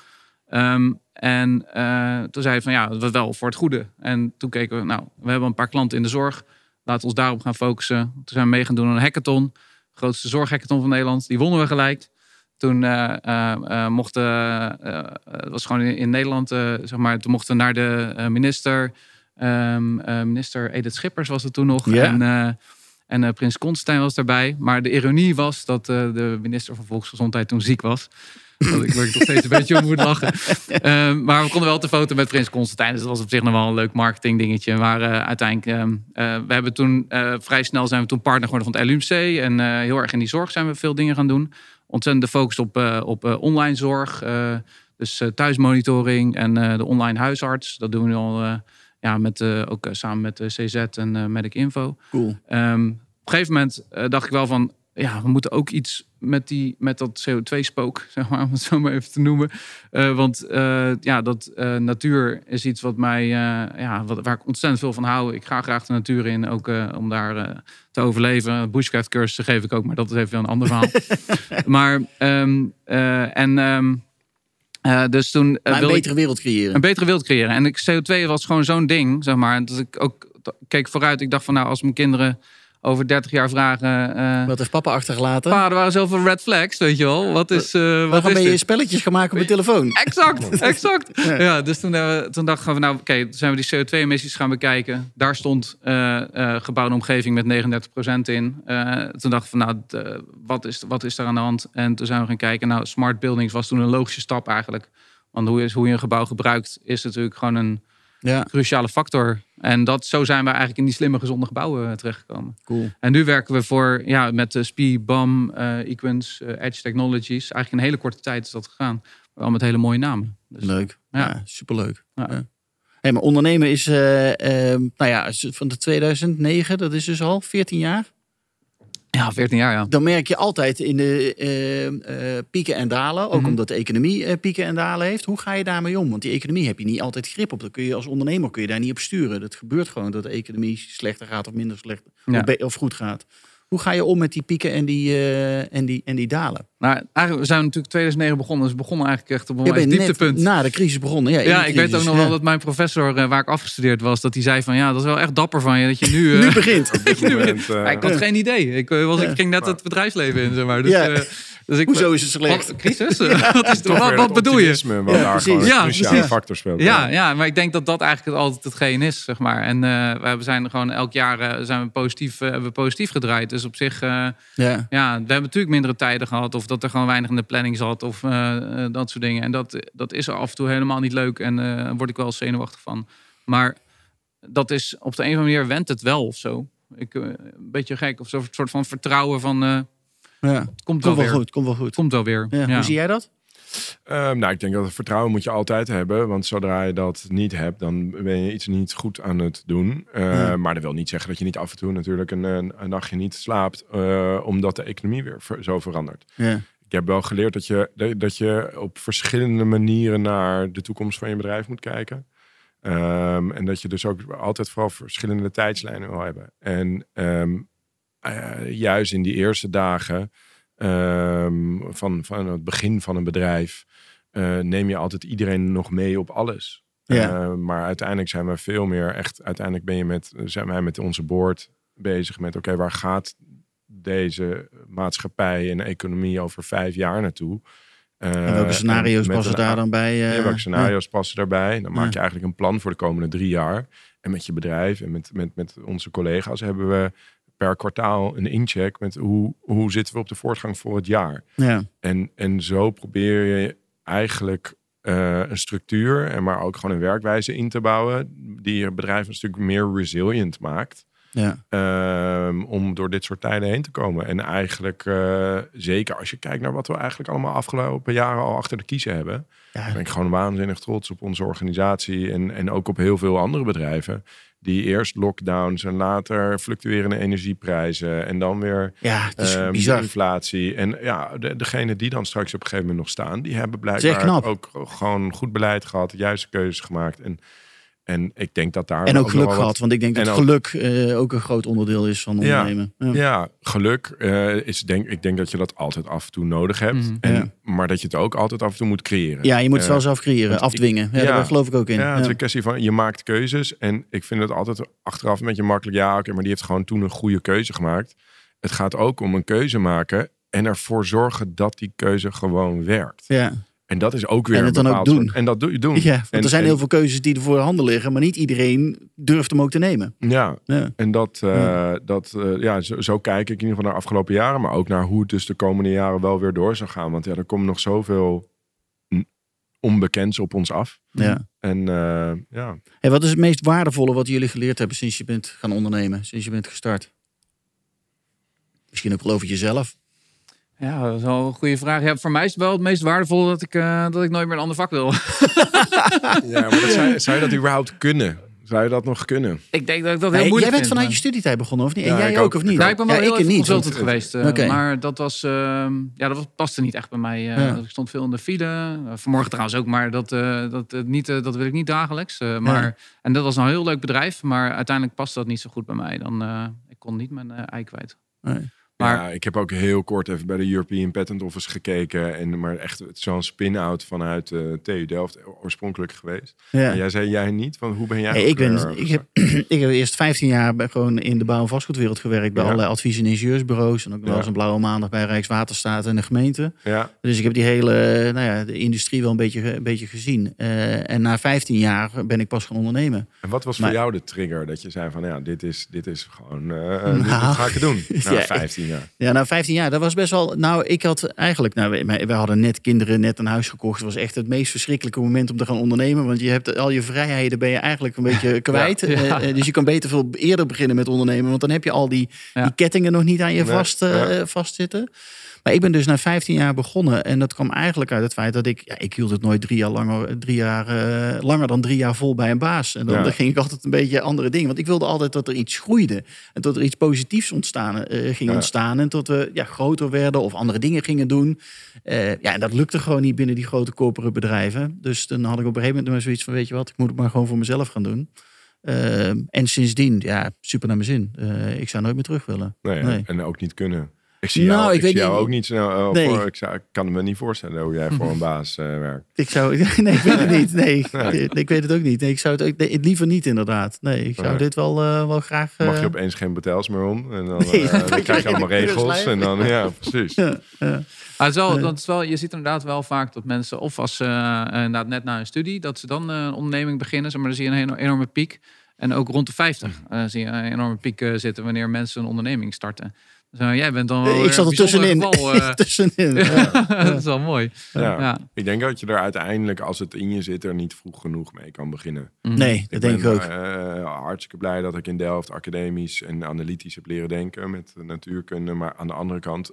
S3: Ehm, en eh, toen zei hij van ja, we wel voor het goede. En toen keken we, nou, we hebben een paar klanten in de zorg. Laten we ons daarop gaan focussen. Toen zijn we mee gaan doen aan een hackathon. Grootste zorghackathon van Nederland. Die wonnen we gelijk. Toen eh, eh, mochten, het was gewoon in, in Nederland, zeg maar, toen mochten we naar de minister, ehm, eh, minister Edith Schippers was het toen nog. En, en prins Constantijn was daarbij. Maar de ironie was dat de minister van Volksgezondheid toen ziek was. Dat ik ik nog steeds een beetje om moet lachen. Ehm, maar we konden wel te foto met Prins Constantijn. Dus dat was op zich nog wel een leuk marketing dingetje. Maar eh, uiteindelijk, ehm, eh, we hebben toen eh, vrij snel zijn we toen partner geworden van het LUMC. En heel erg in die zorg zijn we veel dingen gaan doen. Ontzettend gefocust op, op online zorg. dus thuismonitoring en de online huisarts. Dat doen we nu al ja, met, ook samen met de CZ en Medic Info.
S1: Cool.
S3: Ehm, op een gegeven moment dacht ik wel van, ja, we moeten ook iets met, die, met dat CO2-spook, zeg maar, om het zo maar even te noemen. Eh, want eh, ja, dat eh, natuur is iets wat mij, ja, wat, waar ik ontzettend veel van hou. Ik ga graag de natuur in, ook om daar te overleven. Bushcraft cursussen geef ik ook, maar dat is even weer een ander verhaal. maar, ehm, eh, en ehm, eh, dus toen
S1: Maar een betere wereld creëren.
S3: een betere wereld creëren. En ik, CO2 was gewoon zo'n ding, zeg maar. Dat ik ook keek vooruit. Ik dacht van, nou, als mijn kinderen over 30 jaar vragen. eh
S1: Wat heeft papa achtergelaten?
S3: pa, er waren zoveel red flags, weet je wel. Wat is, eh wat
S1: Waarom
S3: is
S1: ben je
S3: dit?
S1: spelletjes gaan maken op je telefoon?
S3: Exact, exact.
S1: Ja.
S3: Ja, dus toen, eh, toen dachten we, nou oké, toen zijn we die CO2-emissies gaan bekijken. Daar stond gebouwde omgeving met 39% in. Toen dachten we, nou, wat, is, wat is daar aan de hand? En toen zijn we gaan kijken, nou, smart buildings was toen een logische stap eigenlijk. Want hoe, is, hoe je een gebouw gebruikt, is natuurlijk gewoon een
S1: Ja,
S3: cruciale factor. En dat, zo zijn we eigenlijk in die slimme, gezonde gebouwen eh, terechtgekomen.
S1: cool.
S3: En nu werken we voor, ja, met de SPI, BAM, eh Equins, eh, Edge Technologies. Eigenlijk in een hele korte tijd is dat gegaan. Wel met hele mooie namen. Dus,
S1: Leuk. Ja,
S3: Ja.
S1: superleuk.
S3: Ja.
S1: Hey, maar ondernemen is, eh, ehm, nou ja, van de 2009, dat is dus al 14 jaar.
S3: Ja, 14 jaar, ja.
S1: Dan merk je altijd in de ehm, eh, pieken en dalen, ook
S3: Mhm.
S1: omdat de economie eh, pieken en dalen heeft. Hoe ga je daarmee om? Want die economie heb je niet altijd grip op. Dat kun je als ondernemer kun je daar niet op sturen. Dat gebeurt gewoon dat de economie slechter gaat of minder slecht
S3: Ja.
S1: of, of goed gaat. Hoe ga je om met die pieken en die, eh, en die, en die dalen?
S3: Nou, eigenlijk, we zijn natuurlijk 2009 begonnen. Dus we begonnen eigenlijk echt op een
S1: net
S3: dieptepunt.
S1: na de crisis begonnen. Ja, in
S3: ja, ik weet ook nog
S1: ja.
S3: wel dat mijn professor, eh, waar ik afgestudeerd was, dat hij zei van ja, dat is wel echt dapper van je dat je nu. eh,
S1: Nu begint.
S2: Eh,
S3: Maar ik had geen idee. Ik, was, ik ging net het bedrijfsleven in, zeg maar. Dus,
S1: Ja.
S3: eh, dus ik,
S1: Hoezo is het slecht?
S3: Wat, crisis? wat, is,
S2: toch
S3: wat, bedoel je?
S2: Wat
S1: Ja,
S2: daar
S1: precies.
S3: Ja, precies.
S2: factor speelt.
S3: Ja, ja, maar ik denk dat dat eigenlijk altijd hetgeen is, zeg maar. En eh, we zijn gewoon elk jaar eh, zijn we positief, eh, hebben we positief gedraaid. Dus op zich, eh,
S1: Ja.
S3: ja, we hebben natuurlijk mindere tijden gehad. Of dat er gewoon weinig in de planning zat. Of dat soort dingen. En dat, dat is af en toe helemaal niet leuk. En eh, daar word ik wel zenuwachtig van. Maar dat is op de een of andere manier went het wel of zo. Ik, een beetje gek. Of zo'n soort van vertrouwen van...
S1: ja.
S3: het komt
S1: Komt
S3: wel
S1: wel
S3: weer.
S1: goed, komt wel goed.
S3: Het komt wel weer.
S1: Ja.
S3: Ja.
S1: Hoe zie jij dat?
S2: Ehm, nou, ik denk dat het vertrouwen moet je altijd hebben. Want zodra je dat niet hebt, dan ben je iets niet goed aan het doen. Eh,
S1: Ja.
S2: Maar dat wil niet zeggen dat je niet af en toe natuurlijk een, een, een nachtje niet slaapt. eh, omdat de economie weer ver- zo verandert.
S1: Ja.
S2: Ik heb wel geleerd dat je, dat- je op verschillende manieren naar de toekomst van je bedrijf moet kijken. Ehm, en dat je dus ook altijd vooral verschillende tijdslijnen wil hebben. En ehm, eh, juist in die eerste dagen ehm, van, van het begin van een bedrijf eh, neem je altijd iedereen nog mee op alles.
S1: Ja.
S2: Eh, maar uiteindelijk zijn we veel meer echt. Uiteindelijk ben je met, zijn wij met onze board bezig met: oké, waar gaat deze maatschappij en economie over vijf jaar naartoe?
S1: En welke scenario's passen
S2: een
S1: daar dan bij?
S2: ja, welke scenario's passen daarbij? Dan maak je eigenlijk een plan voor de komende drie jaar. En met je bedrijf en met, met, met onze collega's hebben we per kwartaal een incheck met hoe, hoe zitten we op de voortgang voor het jaar.
S1: Ja.
S2: En, en zo probeer je eigenlijk eh, een structuur en maar ook gewoon een werkwijze in te bouwen die je bedrijf een stuk meer resilient maakt.
S1: Ja.
S2: Ehm, om door dit soort tijden heen te komen. En eigenlijk, eh, zeker als je kijkt naar wat we eigenlijk allemaal afgelopen jaren al achter de kiezen hebben.
S1: Ja.
S2: ben ik gewoon waanzinnig trots op onze organisatie. En, en ook op heel veel andere bedrijven. Die eerst lockdowns en later fluctuerende energieprijzen. En dan weer
S1: ja, bizar.
S2: inflatie. En ja, de, degene die dan straks op een gegeven moment nog staan. Die hebben blijkbaar ook gewoon goed beleid gehad. De juiste keuzes gemaakt. En, en ik denk dat daar
S1: En ook geluk gehad,
S2: wat-
S1: want ik denk dat
S2: ook-
S1: geluk eh, ook een groot onderdeel is van ondernemen. Ja.
S2: Ja, geluk eh, is denk ik denk dat je dat altijd af en toe nodig hebt.
S3: Mhm.
S2: en,
S1: Ja.
S2: Maar dat je het ook altijd af en toe moet creëren.
S1: Ja, je moet het
S2: Eh,
S1: wel zelf creëren,
S2: ik-
S1: afdwingen. Ja,
S2: ja.
S1: Daar geloof ik ook in.
S2: Ja, het is een kwestie van je maakt keuzes. En ik vind het altijd achteraf een beetje makkelijk. Ja, oké, maar die heeft gewoon toen een goede keuze gemaakt. Het gaat ook om een keuze maken en ervoor zorgen dat die keuze gewoon werkt.
S1: Ja.
S2: En dat is ook weer
S1: En het dan ook doen.
S2: soort- En dat doe je doen.
S1: ja, want
S2: En-
S1: er zijn
S2: en-
S1: heel veel keuzes die er voor de handen liggen, maar niet iedereen durft hem ook te nemen.
S2: Ja,
S1: Ja.
S2: en dat, eh,
S1: Ja.
S2: dat eh, ja, zo, zo kijk ik in ieder geval naar de afgelopen jaren, maar ook naar hoe het dus de komende jaren wel weer door zou gaan. Want ja, er komt nog zoveel onbekends op ons af.
S1: Ja.
S2: En eh, ja,
S1: Hey, wat is het meest waardevolle wat jullie geleerd hebben sinds je bent gaan ondernemen, sinds je bent gestart? Misschien ook wel over jezelf.
S3: Ja, dat is wel een goede vraag. Ja, voor mij is het wel het meest waardevol dat ik, eh, dat ik nooit meer een ander vak wil.
S2: ja maar dat zou, zou je dat überhaupt kunnen? Zou je dat nog kunnen?
S3: ik denk dat ik dat heel
S1: Hey,
S3: moeilijk
S1: jij bent
S3: vind,
S1: vanuit
S3: maar-
S1: je studietijd begonnen, of niet? En
S2: Ja,
S1: jij
S2: ik
S1: ook,
S2: ook.
S1: of niet?
S3: Ja, ik ben wel heel
S1: ik niet.
S3: consultant
S1: want-
S3: geweest. eh. Maar dat was, ehm, ja, dat was- paste niet echt bij mij. eh.
S1: Ja.
S3: Ik stond veel in de file. Vanmorgen trouwens ook, maar dat, eh, dat, niet, dat wil ik niet dagelijks. Eh, maar,
S1: Ja.
S3: En dat was een heel leuk bedrijf. Maar uiteindelijk paste dat niet zo goed bij mij. Dan, eh, ik kon niet mijn eh, ei kwijt.
S1: Nee.
S3: Maar
S2: ja, ik heb ook heel kort even bij de European Patent Office gekeken. En, maar echt zo'n spin-out vanuit eh TU Delft oorspronkelijk geweest.
S1: Ja.
S2: En jij zei jij niet? Van hoe ben jij? Ook,
S1: ik, ben,
S2: eh,
S1: ik, heb, ik heb eerst 15 jaar bij- gewoon in de bouw- en vastgoedwereld gewerkt. Bij
S2: Ja.
S1: allerlei advies- en ingenieursbureaus. En ook wel eens een blauwe maandag bij Rijkswaterstaat en de gemeente.
S2: Ja,
S1: Dus ik heb die hele nou ja, de industrie wel een beetje, een beetje gezien. Eh, en na 15 jaar ben ik pas gaan ondernemen.
S2: en wat was
S1: Maar-
S2: voor jou de trigger dat je zei van ja, dit is, dit is gewoon, eh dit,
S1: Nou,
S2: dit ga ik doen. Na
S1: ja,
S2: 15 jaar.
S1: Ja, na 15 jaar, dat was best wel. Nou, ik had eigenlijk. Nou, we, we hadden net kinderen, net een huis gekocht. Het was echt het meest verschrikkelijke moment om te gaan ondernemen. Want je hebt al je vrijheden ben je eigenlijk een beetje kwijt.
S2: Ja.
S1: Eh,
S3: Ja.
S1: eh, dus je kan beter veel eerder beginnen met ondernemen. Want dan heb je al die, die kettingen nog niet aan je vast,
S2: ja.
S1: vastzitten. Maar ik ben dus na 15 jaar begonnen. En dat kwam eigenlijk uit het feit dat ik. Ja, ik hield het nooit drie jaar langer, drie jaar, eh, langer dan drie jaar vol bij een baas. En dan,
S2: Ja.
S1: dan ging ik altijd een beetje andere dingen. Want ik wilde altijd dat er iets groeide. En dat er iets positiefs ontstaan, eh, ging
S2: Ja.
S1: ontstaan. En dat we ja, groter werden of andere dingen gingen doen. Eh, ja, en dat lukte gewoon niet binnen die grote corporate bedrijven. Dus dan had ik op een gegeven moment maar zoiets van: weet je wat, ik moet het maar gewoon voor mezelf gaan doen. Eh, en sindsdien, ja, super naar mijn zin. Ik zou nooit meer terug willen.
S2: Nee,
S1: Nee.
S2: En ook niet kunnen. Ik zie
S1: Nou,
S2: jou,
S1: ik
S2: ik
S1: weet
S2: zie jou
S1: niet-
S2: ook niet snel eh,
S1: Nee.
S2: voor. Ik, zou, ik kan me niet voorstellen hoe jij voor een baas eh, werkt.
S1: Ik zou, nee, ik weet het niet. Nee,
S2: Nee.
S1: ik weet het ook niet. Nee, ik zou het ook, nee, liever niet inderdaad. Nee, ik zou
S2: Nee.
S1: dit wel, eh, wel graag.
S2: Mag je opeens geen betels meer om. En dan,
S1: Nee,
S2: eh,
S1: dan
S2: dan
S1: krijg je
S2: allemaal regels. En dan, ja, precies.
S1: ja, ja.
S3: Maar het is wel,
S1: Nee.
S3: dat is wel, je ziet inderdaad wel vaak dat mensen, of als ze eh, inderdaad net na een studie, dat ze dan een onderneming beginnen, zeg maar, dan zie je een eno- enorme piek. En ook rond de 50 eh, zie je een enorme piek zitten wanneer mensen een onderneming starten. Eh, jij bent dan wel
S1: ik zat er tussenin.
S3: geval, eh.
S1: tussenin. Ja.
S3: dat is wel mooi.
S2: Ja.
S3: Ja.
S2: Ik denk dat je er uiteindelijk, als het in je zit, er niet vroeg genoeg mee kan beginnen.
S3: Mhm.
S1: Nee, dat denk ik ook.
S2: eh, hartstikke blij dat ik in Delft academisch en analytisch heb leren denken met natuurkunde. Maar aan de andere kant,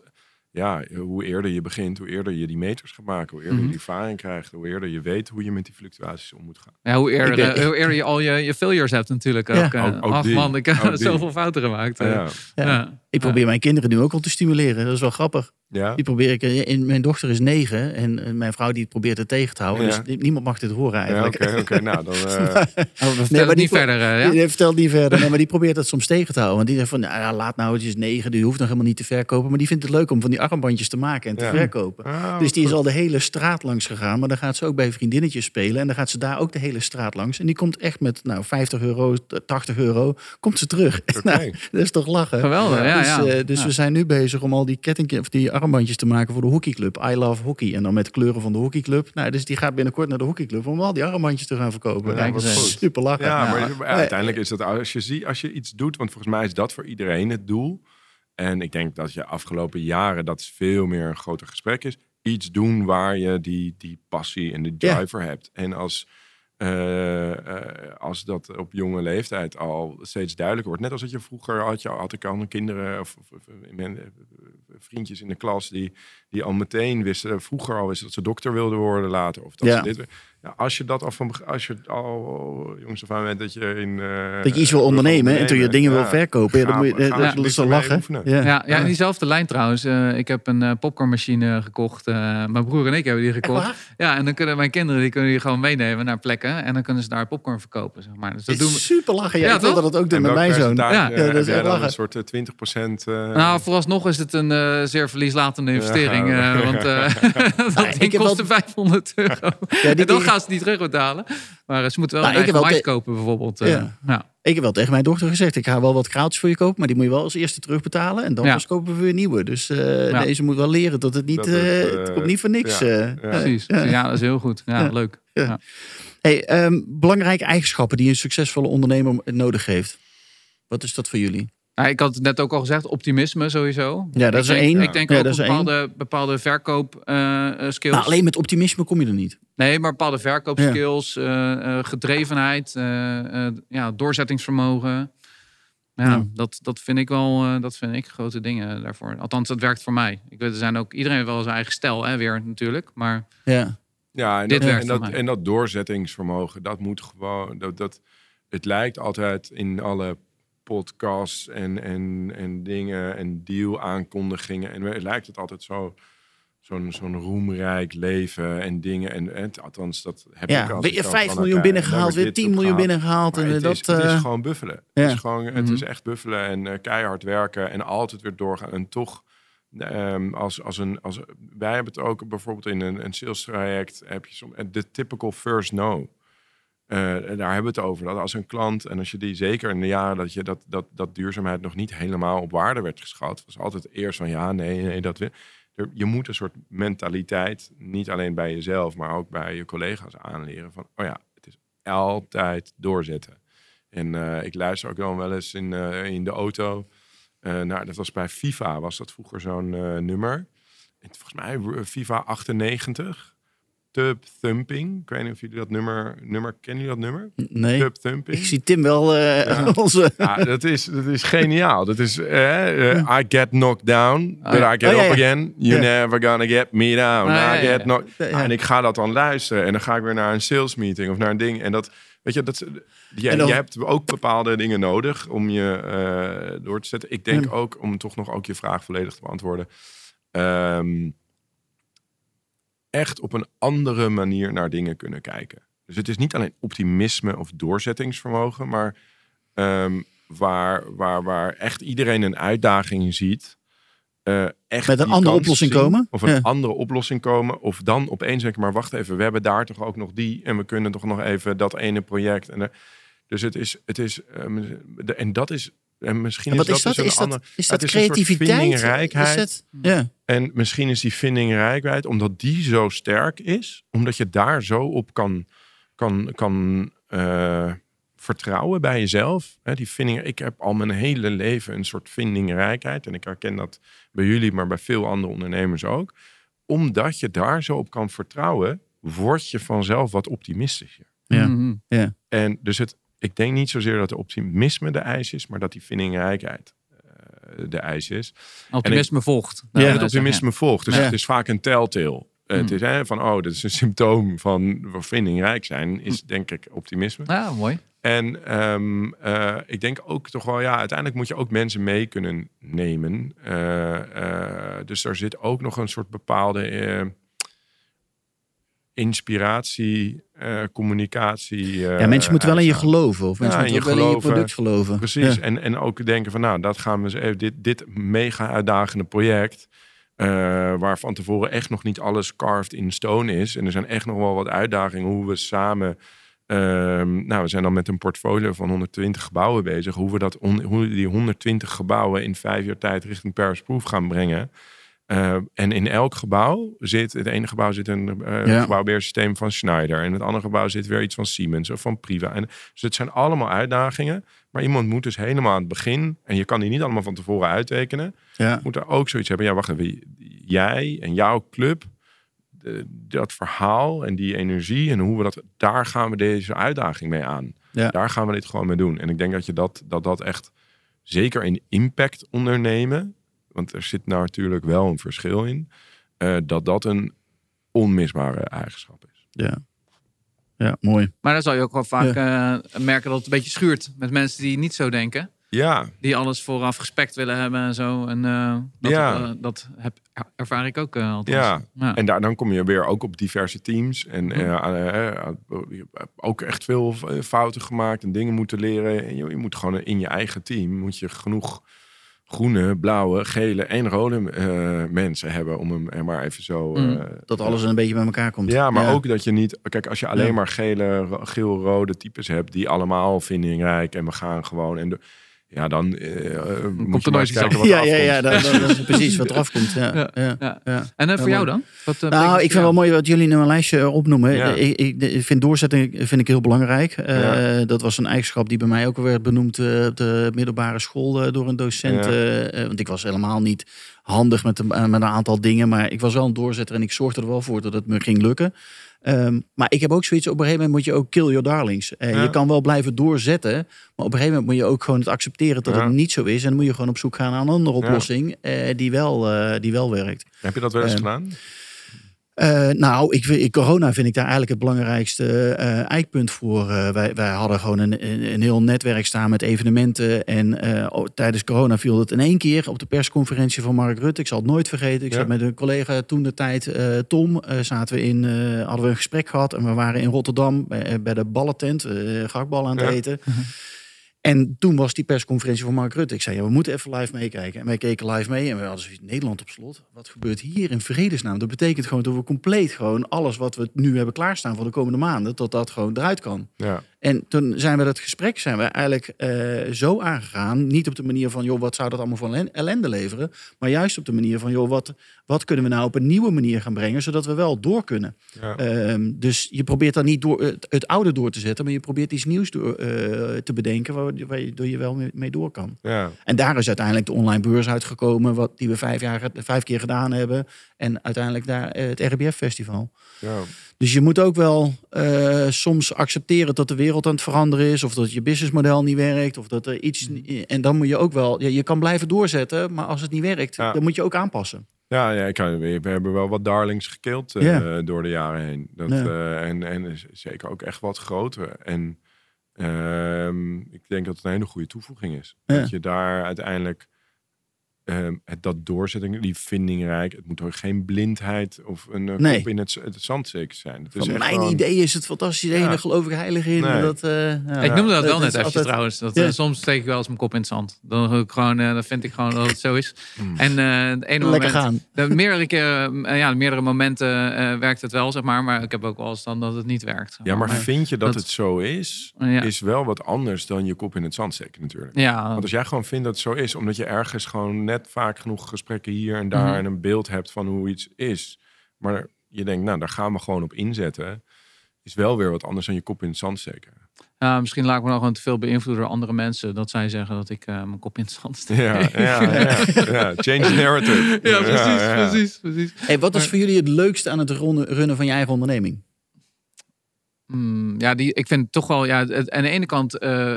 S2: ja, hoe eerder je begint, hoe eerder je die meters gaat maken, hoe eerder
S3: Mhm.
S2: je die ervaring krijgt, hoe eerder je weet hoe je met die fluctuaties om moet gaan.
S3: Ja, hoe, eerder, eh, hoe eerder je al je, je failures hebt natuurlijk
S1: Ja.
S3: ook.
S2: Ook- ook
S3: Ach
S2: die.
S3: man, ik heb zoveel fouten gemaakt. eh.
S2: Ja,
S1: Ja.
S3: Ja.
S1: Ik probeer mijn kinderen nu ook al te stimuleren. Dat is wel grappig.
S2: Ja.
S1: Die probeer ik. eh, In, mijn dochter is negen en eh, mijn vrouw die probeert het tegen te houden.
S2: Ja.
S1: Dus niemand mag dit horen
S2: Ja,
S1: eigenlijk.
S2: Oké, oké, nou dan. eh,
S3: Oh, vertellen
S1: maar
S3: het
S1: die
S3: verder. eh, ja?
S1: Die vertelt niet verder. Nee, maar die probeert dat soms tegen te houden. Want die zegt van, nou ja, laat nou, het is negen. Die hoeft nog helemaal niet te verkopen. Maar die vindt het leuk om van die armbandjes te maken en te
S2: Ja.
S1: verkopen.
S2: ah,
S1: Dus die is al de hele straat langs gegaan. Maar dan gaat ze ook bij vriendinnetjes spelen. En dan gaat ze daar ook de hele straat langs. En die komt echt met nou, 50 euro, 80 euro, komt ze terug. Nou, dat is toch lachen.
S3: Geweldig, ja.
S1: dus
S3: ja.
S1: eh, dus
S3: Ja.
S1: we zijn nu bezig om al die ketting, of die armbandjes te maken voor de hockeyclub. I love hockey. En dan met kleuren van de hockeyclub. Nou, dus die gaat binnenkort naar de hockeyclub om al die armbandjes te gaan verkopen.
S2: Ja,
S1: dat is super lachen.
S2: Ja, maar, maar uiteindelijk is dat als je, zie, als je iets doet, want volgens mij is dat voor iedereen het doel. En ik denk dat je afgelopen jaren dat veel meer een groter gesprek is. Iets doen waar je die, die passie en de
S1: Ja.
S2: driver hebt. En als, eh, eh, als dat op jonge leeftijd al steeds duidelijker wordt. Net als dat je vroeger had, je, had ik al kinderen of, of, eh, vriendjes in de klas die, die al meteen wisten, vroeger al wisten dat ze dokter wilden worden later. Of dat
S1: Ja.
S2: ze dit ja, als je dat al van als je al jongens af aan bent dat je in eh,
S1: Dat je iets wil
S2: gaan
S1: ondernemen en toen je dingen wil verkopen. Ja, dan moet je,
S2: ga
S1: dat, dat is wel
S2: mee
S1: lachen. Ja.
S3: Ja, ja, in diezelfde lijn trouwens. Eh, ik heb een eh, popcornmachine gekocht. Eh, mijn broer en ik hebben die gekocht. Ja, en dan kunnen mijn kinderen die kunnen die gewoon meenemen naar plekken. En dan kunnen ze daar popcorn verkopen, zeg maar. Dus dat doen we.
S1: super lachen. Ja,
S3: Ja,
S1: ik dat ook doen
S2: En
S1: met mijn zoon.
S3: Ja,
S2: eh,
S1: ja, dat is
S2: jij
S1: echt
S2: dan
S1: lachen.
S2: een soort eh, 20 procent.
S3: Nou, vooralsnog is het een eh, zeer verlieslatende investering.
S2: Ja.
S3: eh, want eh dat ding kostte 500 euro. Gaan ze niet terugbetalen. Maar ze moeten wel
S1: Nou,
S3: een
S1: ik heb
S3: eigen
S1: te-
S3: kopen bijvoorbeeld. eh.
S1: Ja.
S3: ja.
S1: Ik heb wel tegen mijn dochter gezegd, ik ga wel wat kraaltjes voor je kopen, maar die moet je wel als eerste terugbetalen. En dan
S3: Ja.
S1: pas kopen we weer nieuwe. Dus eh
S3: Ja.
S1: deze moet wel leren dat het niet,
S2: Dat het,
S1: eh, het komt niet voor niks.
S2: ja,
S1: eh.
S2: ja.
S3: Precies. Ja. dat is heel goed. Ja,
S1: Ja.
S3: leuk.
S1: Ja.
S3: Ja.
S1: Hey, ehm, belangrijke eigenschappen die een succesvolle ondernemer nodig heeft. Wat is dat voor jullie?
S3: Ja, ik had het net ook al gezegd, optimisme sowieso.
S1: Ja, dat is
S3: ik
S1: er
S3: denk,
S1: één.
S3: Ik denk
S1: Ja,
S3: ook
S1: dat er
S3: bepaalde, bepaalde verkoop eh, eh, skills.
S1: Nou, alleen met optimisme kom je er niet.
S3: Nee, maar bepaalde verkoopskills, eh, eh, gedrevenheid, eh, eh, ja, doorzettingsvermogen. Ja,
S1: Ja.
S3: Dat, dat vind ik wel, eh, dat vind ik grote dingen daarvoor. Althans, dat werkt voor mij. Ik weet, er zijn ook, iedereen heeft wel zijn eigen stijl, hè, weer natuurlijk. Maar
S1: Ja.
S2: Ja, en
S3: Dit
S2: dat,
S3: werkt
S2: en,
S3: voor
S2: dat,
S3: mij.
S2: en dat doorzettingsvermogen, dat moet gewoon. Dat, dat, het lijkt altijd in alle podcasts en, en, en dingen en deal aankondigingen. En het lijkt het altijd zo, zo'n zo'n roemrijk leven en dingen. En, en althans, dat heb ik
S1: Ja,
S2: als ik dan
S1: 5
S2: van,
S1: miljoen
S2: oké,
S1: binnengehaald, weer
S2: ik
S1: 10
S2: dit
S1: miljoen binnengehaald. En
S2: het,
S1: dat,
S2: is, het
S1: eh,
S2: is gewoon buffelen.
S1: ja.
S2: Het, is gewoon, het
S3: Mhm.
S2: is echt buffelen en eh, keihard werken en altijd weer doorgaan. En toch, ehm, als, als een, als, wij hebben het ook bijvoorbeeld in een, een sales traject, heb je soms de typical first no. Eh, daar hebben we het over. Dat als een klant, en als je die zeker in de jaren dat, je dat, dat, dat duurzaamheid nog niet helemaal op waarde werd geschat, was altijd eerst van ja, nee, nee, dat Je moet een soort mentaliteit, niet alleen bij jezelf, maar ook bij je collega's aanleren van, oh ja, het is altijd doorzetten. En eh, ik luister ook dan wel eens in, eh, in de auto. nou, dat was bij FIFA, was dat vroeger zo'n nummer. En volgens mij FIFA 98. Tub Thumping. Ik weet niet of jullie dat nummer... nummer kennen jullie dat nummer?
S1: nee,
S2: Tub Thumping.
S1: ik zie Tim wel eh,
S2: Ja.
S1: onze...
S2: Ja, dat is, dat is geniaal. Dat is, eh, eh, I get knocked down, but
S3: ja.
S2: I get
S1: Oh, ja,
S2: up
S1: ja.
S2: again. You
S1: Ja.
S2: never gonna get me down.
S3: Ah, ja,
S2: I
S3: ja,
S2: get
S3: ja.
S2: knocked-. Ah, En ik ga dat dan luisteren. En dan ga ik weer naar een sales meeting of naar een ding. En dat, weet je, dat, je,
S1: dan-
S2: je hebt ook bepaalde dingen nodig om je eh, door te zetten. Ik denk
S1: Ja.
S2: ook, om toch nog ook je vraag volledig te beantwoorden. ehm, echt op een andere manier naar dingen kunnen kijken. Dus het is niet alleen optimisme of doorzettingsvermogen, maar ehm, waar, waar, waar echt iedereen een uitdaging ziet. eh, echt
S1: Met een andere oplossing
S2: zien,
S1: komen.
S2: Of een
S1: Ja.
S2: andere oplossing komen. Of dan opeens denken, maar wacht even, we hebben daar toch ook nog die. En we kunnen toch nog even dat ene project. En dus het is, het is ehm, de- en dat is, en misschien
S1: En wat
S2: is
S1: is
S2: dat,
S1: dat?
S2: dus
S1: Is
S2: een
S1: dat,
S2: ander-
S1: is
S2: het
S1: dat
S2: is een soort
S1: creativiteit?
S2: vindingrijkheid.
S1: Is dat, ja.
S2: En misschien is die vindingrijkheid, omdat die zo sterk is, omdat je daar zo op kan, kan, kan eh, vertrouwen bij jezelf. Hè, die vinding, ik heb al mijn hele leven een soort vindingrijkheid. En ik herken dat bij jullie, maar bij veel andere ondernemers ook. Omdat je daar zo op kan vertrouwen, word je vanzelf wat optimistischer.
S1: Ja.
S3: Mhm.
S2: En dus het, ik denk niet zozeer dat de optimisme de eis is, maar dat die vindingrijkheid eh, de eis is.
S3: Optimisme volgt.
S1: Ja,
S3: dat
S2: het optimisme volgt. Dus
S1: Ja.
S2: het is vaak een telltale. Eh, Het
S3: Hmm.
S2: is hè, van, oh, dat is een symptoom van vindingrijk zijn, is denk ik optimisme.
S3: Ja, mooi.
S2: En ehm, eh, ik denk ook toch wel, ja, uiteindelijk moet je ook mensen mee kunnen nemen. Dus er zit ook nog een soort bepaalde inspiratie, eh, communicatie. eh,
S1: ja, mensen moeten wel in je geloven. Of mensen
S2: Ja,
S1: moeten wel in je product geloven.
S2: Precies.
S1: Ja.
S2: En, en ook denken van, nou, dat gaan we even, dit, dit mega uitdagende project. eh, waar van tevoren echt nog niet alles carved in stone is. En er zijn echt nog wel wat uitdagingen hoe we samen. ehm, nou, we zijn dan met een portfolio van 120 gebouwen bezig. Hoe we, dat on- hoe die 120 gebouwen in vijf jaar tijd richting Paris Proof gaan brengen. Eh, en in elk gebouw zit, het ene gebouw zit een
S1: Ja.
S2: gebouwbeheersysteem van Schneider. En het andere gebouw zit weer iets van Siemens of van Priva. En, dus het zijn allemaal uitdagingen. Maar iemand moet dus helemaal aan het begin, en je kan die niet allemaal van tevoren uittekenen,
S1: Ja.
S2: moet er ook zoiets hebben. Ja, wacht even. Jij en jouw club, de- dat verhaal en die energie en hoe we dat, daar gaan we deze uitdaging mee aan.
S1: Ja.
S2: Daar gaan we dit gewoon mee doen. En ik denk dat je dat, dat, dat echt, zeker in impact ondernemen, want er zit nou natuurlijk wel een verschil in, eh, dat dat een onmisbare eigenschap is.
S1: Ja. ja, mooi.
S3: Maar dan zal je ook wel vaak eh, merken dat het een beetje schuurt met mensen die niet zo denken.
S2: Ja,
S3: Die alles vooraf gespekt willen hebben en zo. En eh, dat,
S2: Ja.
S3: eh, dat heb, ervaar ik ook uh, althans.
S2: Ja.
S3: ja.
S2: En daar, dan kom je weer ook op diverse teams. En
S3: Mhm.
S2: je hebt ook echt veel fouten gemaakt en dingen moeten leren. En je, je moet gewoon in je eigen team moet je genoeg groene, blauwe, gele en rode eh, mensen hebben om hem er maar even zo. eh,
S3: Mm.
S1: Dat alles een beetje bij elkaar komt.
S2: ja, maar ook dat je niet. Kijk, als je alleen
S1: Ja.
S2: maar gele, ro- geel-rode types hebt die allemaal vindingrijk en we gaan gewoon en de, ja, dan eh, eh, moet
S3: er nooit
S2: maar eens
S3: iets
S2: kijken wat
S1: ja, ja, ja, is precies wat eraf komt. Ja,
S3: Ja.
S1: ja.
S3: En eh, voor
S1: Ja,
S3: jou dan? Wat, eh,
S1: Nou, ik vind wel mooi wat jullie in mijn lijstje opnoemen.
S2: Ja.
S1: Ik, ik, vind doorzetting vind ik heel belangrijk. Eh,
S2: Ja.
S1: Dat was een eigenschap die bij mij ook werd benoemd eh, op de middelbare school eh, door een docent.
S2: Ja.
S1: want ik was helemaal niet handig met een, met een aantal dingen. Maar ik was wel een doorzetter en ik zorgde er wel voor dat het me ging lukken. Ehm, maar ik heb ook zoiets, op een gegeven moment moet je ook kill your darlings. Eh,
S2: Ja.
S1: Je kan wel blijven doorzetten, maar op een gegeven moment moet je ook gewoon het accepteren dat
S2: Ja.
S1: het niet zo is. En dan moet je gewoon op zoek gaan naar een andere oplossing eh, die, wel, eh, die wel werkt.
S2: Heb je dat wel eens
S1: Eh,
S2: gedaan?
S1: Uh, nou, ik, ik, corona vind ik daar eigenlijk het belangrijkste uh, eikpunt voor. Uh, wij, wij hadden gewoon een, een, heel netwerk staan met evenementen. En oh, tijdens corona viel het in één keer op de persconferentie van Mark Rutte. Ik zal het nooit vergeten. Ik ja. zat met een collega toen de tijd, Tom, zaten we in, hadden we een gesprek gehad. En we waren in Rotterdam bij, bij de ballentent, gakbal aan het ja. eten. En toen was die persconferentie van Mark Rutte. Ik zei, ja, we moeten even live meekijken. En wij keken live mee en we hadden zoiets, Nederland op slot. Wat gebeurt hier in vredesnaam? Dat betekent gewoon dat we compleet gewoon alles wat we nu hebben klaarstaan voor de komende maanden, tot dat gewoon eruit kan.
S2: Ja.
S1: En toen zijn we dat gesprek zijn we eigenlijk uh, zo aangegaan. Niet op de manier van, joh, wat zou dat allemaal van ellende leveren? Maar juist op de manier van, joh, wat, wat kunnen we nou op een nieuwe manier gaan brengen, zodat we wel door kunnen.
S2: Ja.
S1: Uh, dus je probeert dan niet door het, het, oude door te zetten, maar je probeert iets nieuws door, uh, te bedenken waar, waar je, je wel mee, mee, door kan.
S2: Ja.
S1: En daar is uiteindelijk de online beurs uitgekomen, wat, die we vijf, jaar, vijf keer gedaan hebben. En uiteindelijk daar het RBF-festival.
S2: Ja.
S1: Dus je moet ook wel uh, soms accepteren dat de wereld aan het veranderen is, of dat je businessmodel niet werkt, of dat er iets. En dan moet je ook wel, ja, je kan blijven doorzetten, maar als het niet werkt, ja. dan moet je ook aanpassen.
S2: Ja, ja ik we hebben wel wat darlings gekild uh, ja. door de jaren heen. Dat, uh, en, en zeker ook echt wat groter. En uh, ik denk dat het een hele goede toevoeging is. Dat je daar uiteindelijk uh, het, dat doorzetting, die vindingrijk. Het moet ook geen blindheid of een uh,
S1: nee.
S2: kop in het, het zand zeker zijn.
S1: Van mijn
S2: gewoon...
S1: idee is het fantastisch ja. daar geloof ik heilig in.
S2: Nee.
S1: Dat, uh, ja.
S3: Ik noemde dat wel
S1: Dat
S3: net even
S1: altijd-
S3: trouwens. Dat,
S1: Ja.
S3: eh, soms steek ik wel eens mijn kop in het zand. Dan, ik gewoon, eh, dan vind ik gewoon dat het zo is.
S2: Mm.
S3: En eh het ene
S1: Lekker
S3: moment,
S1: gaan.
S3: De meerdere keren, eh, ja, meerdere momenten eh, werkt het wel, zeg maar. Maar ik heb ook wel eens dan dat het niet werkt. zeg
S2: Ja, maar vind je dat,
S3: dat-
S2: het zo is,
S3: Ja.
S2: is wel wat anders dan je kop in het zand steken natuurlijk.
S3: Ja,
S2: Want als jij gewoon vindt dat het zo is, omdat je ergens gewoon net vaak genoeg gesprekken hier en daar
S3: Mhm.
S2: en een beeld hebt van hoe iets is, maar je denkt, nou, daar gaan we gewoon op inzetten, is wel weer wat anders dan je kop in het zand steken.
S3: ja, misschien laat ik me nog gewoon te veel beïnvloeden door andere mensen. Dat zij zeggen dat ik eh, mijn kop in het zand steek.
S2: Ja, ja, ja, ja. Change the narrative.
S3: Ja, precies,
S2: Ja, ja.
S3: precies, precies.
S1: Hey, wat is voor jullie het leukste aan het runnen van je eigen onderneming?
S3: Hmm, ja, die, ik vind het toch wel, ja, het, aan de ene kant, eh,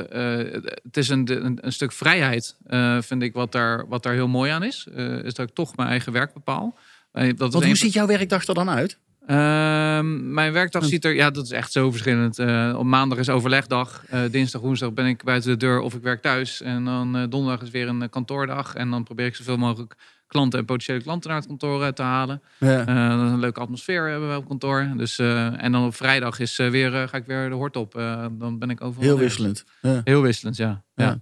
S3: het is een, een, een stuk vrijheid, eh, vind ik, wat daar, wat daar heel mooi aan is. Is dat ik toch mijn eigen werk bepaal. Dat
S1: Want hoe ziet jouw werkdag er dan uit?
S3: Ehm, mijn werkdag ziet er, ja, dat is echt zo verschillend. Op maandag is overlegdag. Dinsdag, woensdag ben ik buiten de deur of ik werk thuis. En dan donderdag is weer een kantoordag. En dan probeer ik zoveel mogelijk klanten en potentiële klanten naar het kantoor eh, te halen.
S1: Ja.
S3: Eh, dat is een leuke atmosfeer hebben we op kantoor. Dus, eh, en dan op vrijdag is, eh, weer, eh, ga ik weer de hort op. Eh, dan ben ik overal.
S1: Heel wisselend. Ja.
S3: Heel wisselend, ja. ja.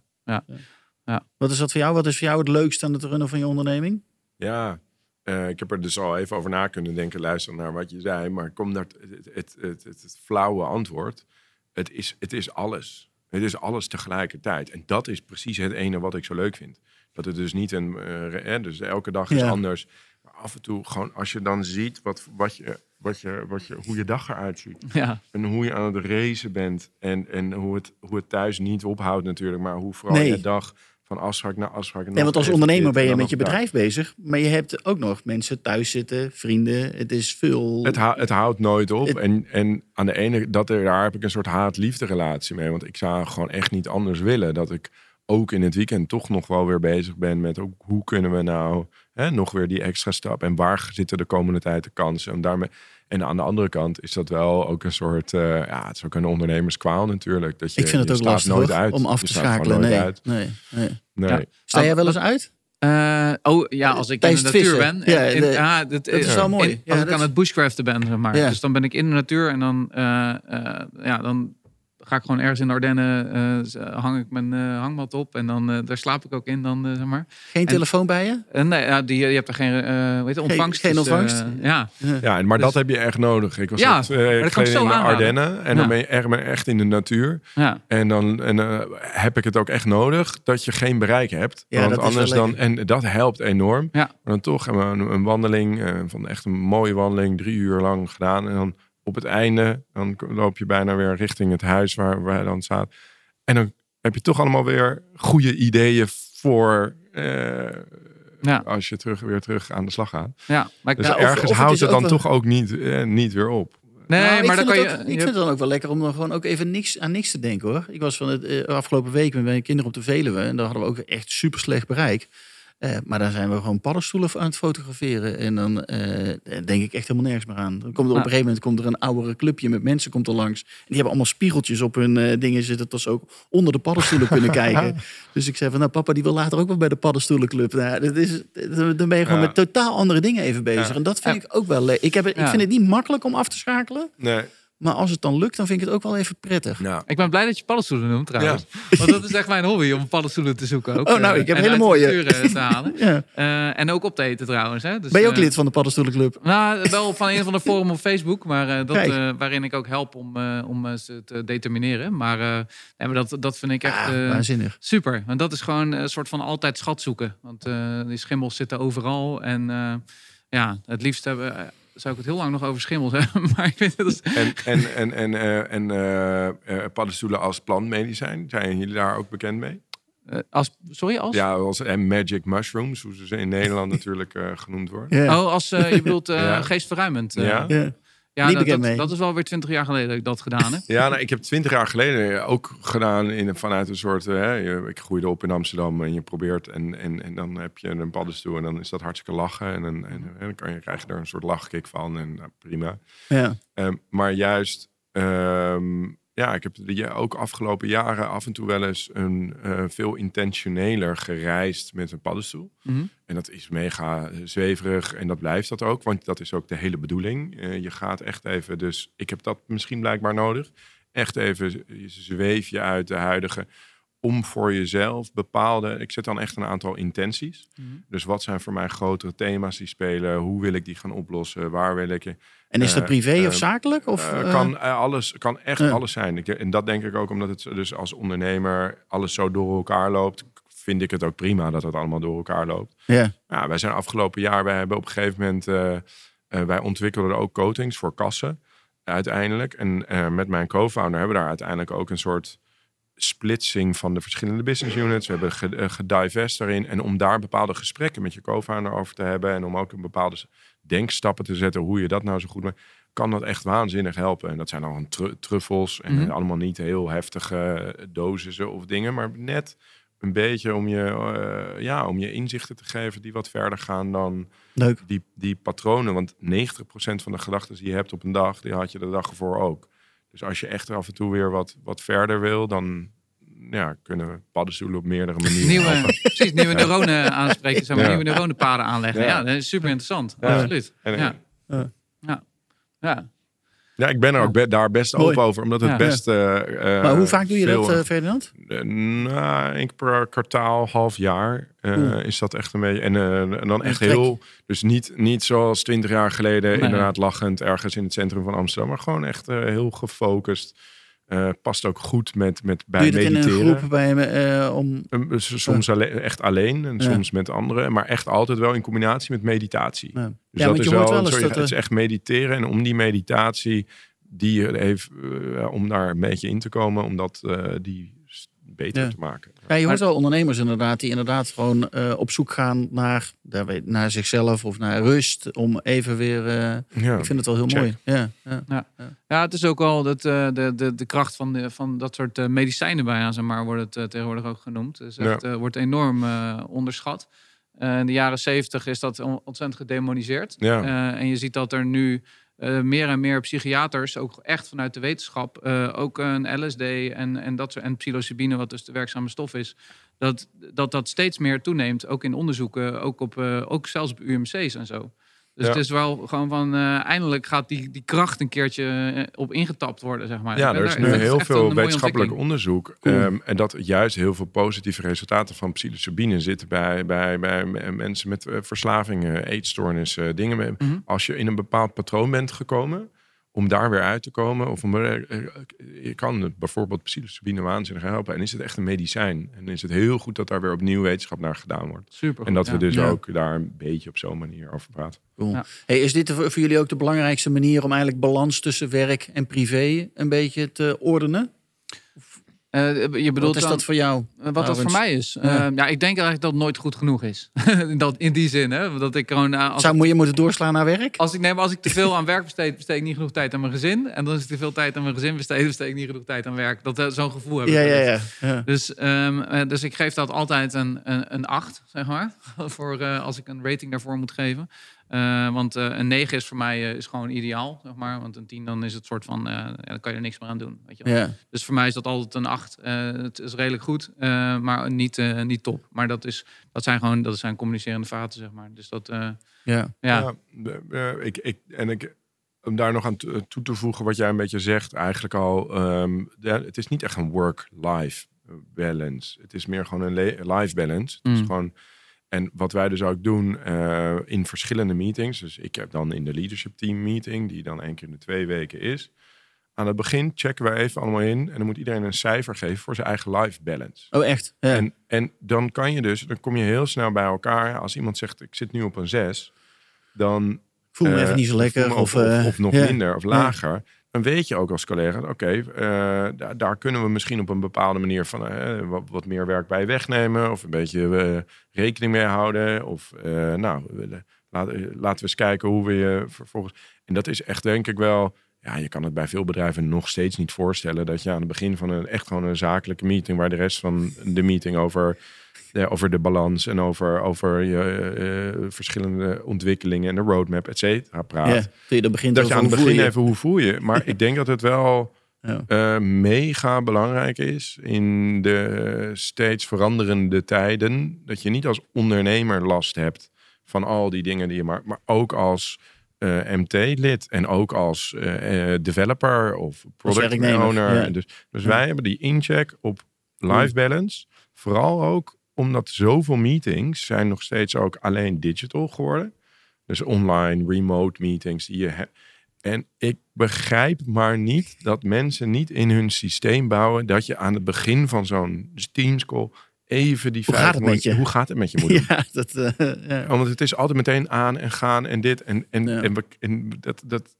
S1: Wat is dat voor jou? Wat is voor jou het leukste aan het runnen van je onderneming?
S2: Ja, eh, ik heb er dus al even over na kunnen denken, luisteren naar wat je zei. Maar ik kom naar het, het, het, het, het, het flauwe antwoord. Het is, het is alles. Het is alles tegelijkertijd. En dat is precies het ene wat ik zo leuk vind. Dat het dus niet een... eh, dus elke dag is
S1: Ja.
S2: anders. Maar af en toe gewoon als je dan ziet wat, wat je, wat je, wat je, hoe je dag eruit ziet.
S3: ja.
S2: En hoe je aan het racen bent. En, en hoe, het, hoe het thuis niet ophoudt natuurlijk. Maar hoe vooral
S1: Nee.
S2: je dag van afspraak naar afspraak.
S1: Nee, want als ondernemer ben je met je
S2: bedrijf.
S1: bezig. Maar je hebt ook nog mensen thuis zitten, vrienden. Het is veel...
S2: Het, hou- het houdt nooit op.
S1: Het-
S2: En, en aan de ene, dat er, daar heb ik een soort haat-liefde relatie mee. Want ik zou gewoon echt niet anders willen. Dat ik ook in het weekend toch nog wel weer bezig ben met ook, hoe kunnen we nou hè, nog weer die extra stap. En waar zitten de komende tijd de kansen. En, daarmee, en aan de andere kant is dat wel ook een soort, eh, ja, het is ook een ondernemerskwaal natuurlijk. Dat je,
S1: ik vind het
S2: je
S1: ook lastig
S2: nooit uit.
S1: om af te schakelen. Nee,
S2: uit.
S1: nee, nee.
S2: Nee.
S3: Ja.
S1: Sta jij wel eens uit?
S3: Eh, oh ja, als ik in de natuur
S1: vissen.
S3: ben.
S1: Ja,
S3: in-
S1: de-
S3: ja, dat,
S1: dat is wel mooi.
S3: in-
S1: Ja,
S3: als ik aan
S1: is-
S3: het bushcraften ben, zeg maar.
S1: Ja.
S3: Dus dan ben ik in de natuur en dan, eh, eh, ja, dan ga ik gewoon ergens in de Ardennen, eh, hang ik mijn eh, hangmat op en dan, eh, daar slaap ik ook in dan, eh, zeg maar.
S1: Geen
S3: En-
S1: telefoon bij je?
S3: Nee, ja, die, je hebt er geen, eh hoe heet het, ontvangst.
S1: geen
S3: dus, eh,
S1: ontvangst?
S3: ja,
S2: Ja, en- maar
S3: Dus-
S2: dat heb je echt nodig. Ik was
S3: Ja,
S2: net, eh,
S3: dat kan ik
S2: geleden
S3: zo
S2: in de
S3: aanraden.
S2: Ardennen. En
S3: Ja.
S2: dan ben je echt, ben je echt in de natuur.
S3: ja.
S2: En dan en, eh, heb ik het ook echt nodig dat je geen bereik hebt.
S1: Ja,
S2: Want
S1: dat is wel
S2: anders dan. En dat helpt enorm.
S3: Ja.
S2: Maar dan toch hebben we een, een wandeling, eh, van echt een mooie wandeling, drie uur lang gedaan. En dan op het einde, dan loop je bijna weer richting het huis waar wij dan zaten. En dan heb je toch allemaal weer goede ideeën voor. eh,
S3: Ja.
S2: Als je terug, weer terug aan de slag gaat.
S3: ja. Maar ik,
S2: Dus
S1: Ja, of-
S2: ergens
S1: of het
S2: houdt het dan
S1: wel-
S2: toch ook niet, eh, niet weer op.
S3: nee,
S1: Nou, ik
S3: maar dan
S1: vind
S3: kan
S1: het
S3: je...
S1: ook-
S3: je
S1: ik vind het dan ook wel lekker om dan gewoon ook even niks, aan niks te denken hoor. Ik was van het eh, afgelopen week met mijn kinderen op de Veluwe en daar hadden we ook echt super slecht bereik. Eh, maar dan zijn we gewoon paddenstoelen aan het fotograferen. En dan eh, denk ik echt helemaal nergens meer aan. Dan komt er op een gegeven moment komt er een oudere clubje met mensen komt er langs. En die hebben allemaal spiegeltjes op hun eh, dingen zitten. Dat ze ook onder de paddenstoelen kunnen kijken. Dus ik zei van, nou papa, die wil later ook wel bij de paddenstoelenclub. Nou, dat is, dan ben je gewoon
S2: Ja.
S1: met totaal andere dingen even bezig.
S2: Ja.
S1: En dat vind
S3: Ja.
S1: ik ook wel leuk. Ik, heb ik vind het niet makkelijk om af te schakelen.
S2: Nee.
S1: Maar als het dan lukt, dan vind ik het ook wel even prettig.
S2: Nou,
S3: Ik ben blij dat je paddenstoelen noemt trouwens. Want dat is echt mijn hobby om paddenstoelen te zoeken. Ook,
S1: Oh, nou,
S3: eh,
S1: ik heb
S3: en
S1: hele mooie.
S3: eh, te halen.
S1: Ja.
S3: Eh, en ook op te eten trouwens. Hè? Dus,
S1: Ben je ook lid van de paddenstoelenclub?
S3: Nou, wel van een van de forum op Facebook, maar eh, dat, eh, waarin ik ook help om, eh, om ze te determineren. Maar, eh, dat, dat vind ik echt
S1: Ah,
S3: eh,
S1: waanzinnig.
S3: super. Want dat is gewoon een soort van altijd schat zoeken. Want eh, die schimmels zitten overal. En eh, ja, het liefst hebben, zou ik het heel lang nog over schimmels hebben. Maar ik vind het dus-
S2: en en, en, en, eh, en eh, eh, paddenstoelen als plantmedicijn, zijn jullie daar ook bekend mee?
S3: eh, als, sorry, als?
S2: Ja, als en magic mushrooms, hoe ze in Nederland natuurlijk eh, genoemd worden.
S3: Oh, als je bedoelt eh,
S2: Ja.
S3: geestverruimend. eh.
S2: Ja.
S1: Ja.
S3: Ja
S1: Niet
S3: dat, dat, is wel weer twintig jaar geleden dat ik dat gedaan heb.
S2: Ja, nou, ik heb twintig jaar geleden ook gedaan in, vanuit een soort... eh, hè, je- ik groeide op in Amsterdam en je probeert... En, en, en dan heb je een paddenstoel en dan is dat hartstikke lachen. En, dan- en, en dan kan je, krijg je er een soort lachkick van en nou, prima.
S1: Ja.
S2: Ehm, maar juist, ehm, ja, ik heb de, ja, ook afgelopen jaren af en toe wel eens een eh, veel intentioneler gereisd met een paddenstoel.
S3: Mhm.
S2: En dat is mega eh, zweverig en dat blijft dat ook, want dat is ook de hele bedoeling. Eh, je gaat echt even, dus ik heb dat misschien blijkbaar nodig. Echt even je zweef je uit de huidige om voor jezelf bepaalde. Ik zet dan echt een aantal intenties.
S3: Mhm.
S2: Dus wat zijn voor mij grotere thema's die spelen? Hoe wil ik die gaan oplossen? Waar wil ik je?
S1: En is dat
S2: Eh,
S1: privé
S2: eh,
S1: of zakelijk? Of,
S2: Eh,
S1: eh,
S2: kan eh, alles, kan echt alles zijn. Ik, en dat denk ik ook omdat het dus als ondernemer alles zo door elkaar loopt. Vind ik het ook prima dat het allemaal door elkaar loopt.
S1: ja.
S2: Ja, wij zijn afgelopen jaar, wij hebben op een gegeven moment, eh, eh, wij ontwikkelden ook coatings voor kassen uiteindelijk. En eh, met mijn co-founder hebben we daar uiteindelijk ook een soort splitsing van de verschillende business units. We hebben eh, gedivest daarin. En om daar bepaalde gesprekken met je co-founder over te hebben. En om ook een bepaalde denkstappen te zetten hoe je dat nou zo goed maakt. Kan dat echt waanzinnig helpen. En dat zijn dan tru- truffels. En
S3: Mhm.
S2: allemaal niet heel heftige eh, dosissen of dingen. Maar net een beetje om je, eh, ja, om je inzichten te geven die wat verder gaan dan
S1: Leuk.
S2: die, die patronen. Want 90% van de gedachten die je hebt op een dag, die had je de dag ervoor ook. Dus als je echt af en toe weer wat, wat verder wil, dan ja, kunnen we paddenstoelen op meerdere manieren
S3: Nieuwe, precies, nieuwe neuronen aanspreken, zeg maar,
S2: Ja.
S3: nieuwe neuronenpaden aanleggen.
S2: Ja.
S3: Ja, dat is super interessant.
S2: Ja.
S3: Absoluut. Ja.
S1: Ja.
S3: Ja. Ja.
S2: Ik ben er ook be- daar best
S1: Mooi.
S2: open over, omdat het
S3: Ja.
S2: best... eh, eh,
S1: maar hoe vaak doe je dat, eh, Ferdinand?
S2: Nou, één keer per kwartaal, half jaar is dat echt een beetje. En, en dan echt heel. Dus niet, niet zoals twintig jaar geleden,
S3: Nee.
S2: inderdaad lachend ergens in het centrum van Amsterdam, maar gewoon echt heel gefocust. Eh, past ook goed met, met bij
S1: Doe je in een groep bij me eh, om...
S2: S- Soms alleen, echt alleen en
S1: Ja.
S2: soms met anderen, maar echt altijd wel in combinatie met meditatie.
S1: Ja.
S2: Dus
S1: Ja,
S2: dat is wel,
S1: wel
S2: sorry,
S1: dat,
S2: het is
S1: eh,
S2: echt mediteren en om die meditatie, die heeft, eh, om daar een beetje in te komen, om dat eh, die beter te maken.
S1: Ja, je hoort
S3: Maar-
S1: wel ondernemers inderdaad die inderdaad gewoon eh, op zoek gaan naar, daar weet- naar zichzelf of naar rust. Om even weer. eh,
S2: Ja.
S1: Ik vind het wel heel
S2: Check.
S1: mooi. Ja, ja.
S3: Ja, het is ook wel dat, eh, de, de, de kracht van, de, van dat soort medicijnen bijna, zeg maar, wordt het tegenwoordig ook genoemd. Dus echt, eh, wordt enorm onderschat. Eh, in de jaren zeventig is dat on- ontzettend gedemoniseerd.
S2: Ja.
S3: Eh, en je ziet dat er nu eh, meer en meer psychiaters, ook echt vanuit de wetenschap, eh, ook een LSD en, en, dat en psilocybine, wat dus de werkzame stof is, dat dat, dat steeds meer toeneemt. Ook in onderzoeken, ook, op, eh, ook zelfs op UMC's en zo. Dus
S2: Ja.
S3: het is wel gewoon van, eh, eindelijk gaat die, die kracht een keertje eh, op ingetapt worden, zeg maar.
S2: Ja, er is
S3: daar-
S2: nu
S3: dat
S2: heel veel wetenschappelijk onderzoek.
S1: Cool.
S2: ehm, en dat juist heel veel positieve resultaten van psilocybine zitten bij, bij, bij mensen met eh, verslavingen, eetstoornissen, dingen.
S3: Mhm.
S2: Als je in een bepaald patroon bent gekomen, om daar weer uit te komen. Of om, je kan het bijvoorbeeld psilocybine waanzinnig helpen. En is het echt een medicijn. En is het heel goed dat daar weer opnieuw wetenschap naar gedaan wordt.
S3: Super
S2: En dat we dus
S1: Ja.
S2: ook daar een beetje op zo'n manier over praten.
S1: Cool.
S3: Ja.
S1: Hey, is dit voor jullie ook de belangrijkste manier om eigenlijk balans tussen werk en privé een beetje te ordenen?
S3: Eh, je bedoelt
S1: Wat is
S3: dan-
S1: dat voor jou?
S3: Eh, Wat dat voor mij is?
S1: Ja.
S3: Ja. ja, ik denk eigenlijk dat het nooit goed genoeg is. dat, in die zin, hè. Dat ik gewoon... eh, als,
S1: Zou moet je moeten doorslaan naar werk?
S3: als, ik, nee, maar als ik te veel aan werk besteed, besteed ik niet genoeg tijd aan mijn gezin. En dan is ik te veel tijd aan mijn gezin besteed, besteed ik niet genoeg tijd aan werk. Dat, eh, Zo'n gevoel heb ik.
S1: Ja, ja, ja.
S3: Dus, ehm, eh, dus ik geef dat altijd een, een, een 8, zeg maar. voor, eh, als ik een rating daarvoor moet geven. Eh, want eh, een 9 is voor mij eh, is gewoon ideaal, zeg maar. Want een 10 dan is het soort van, eh, ja, dan kan je er niks meer aan doen. Weet je wel.
S1: ja.
S3: Dus voor mij is dat altijd een 8. Eh, het is redelijk goed, eh, maar niet, eh, niet top. Maar dat, is, dat zijn gewoon dat zijn communicerende vaten, zeg maar. Dus dat, eh,
S1: ja.
S3: ja.
S2: eh, ik, ik, en ik, om daar nog aan to- toe te voegen wat jij een beetje zegt, eigenlijk al, ehm, ja, het is niet echt een work-life balance. Het is meer gewoon een life balance. Het is
S3: Mm.
S2: gewoon, en wat wij dus ook doen eh, in verschillende meetings. Dus ik heb dan in de leadership team meeting, die dan één keer in de twee weken is. Aan het begin checken wij even allemaal in en dan moet iedereen een cijfer geven voor zijn eigen life balance.
S1: Oh, echt? Ja.
S2: En, en dan kan je dus, dan kom je heel snel bij elkaar. Als iemand zegt, ik zit nu op een zes, dan
S1: voel me
S2: eh,
S1: even niet zo lekker. Of,
S2: of, of,
S1: eh,
S2: of nog
S1: ja.
S2: minder of lager. Dan weet je ook als collega, oké, eh, daar, kunnen we misschien op een bepaalde manier van eh, wat, meer werk bij wegnemen. Of een beetje eh, rekening mee houden. Of nou, laat, laten we eens kijken hoe we je vervolgens. En dat is echt denk ik wel. Ja, je kan het bij veel bedrijven nog steeds niet voorstellen dat je aan het begin van een echt gewoon een zakelijke meeting, waar de rest van de meeting over ja, over de balans en over, over je eh, verschillende ontwikkelingen en de roadmap, et cetera, praat.
S1: ja, dat je dan begint
S2: Dat je aan het begin
S1: je.
S2: even hoe voel je. Maar ik denk dat het wel
S1: Ja.
S2: eh, mega belangrijk is in de steeds veranderende tijden. Dat je niet als ondernemer last hebt van al die dingen die je maakt, maar ook als eh, MT-lid en ook als eh, eh, developer of product
S1: werknemer,
S2: owner.
S1: ja.
S2: Dus, dus
S1: Ja.
S2: wij hebben die incheck op life balance. Vooral ook omdat zoveel meetings zijn nog steeds ook alleen digital geworden. Dus online, remote meetings die je hebt. En ik begrijp maar niet dat mensen niet in hun systeem bouwen dat je aan het begin van zo'n Teams call even die
S1: Hoe
S2: vijf
S1: gaat het met je?
S2: Hoe gaat het met je moet doen.
S1: Ja, dat, eh, ja.
S2: Omdat het is altijd meteen aan en gaan en dit. En, en,
S1: Ja.
S2: en, dat, dat,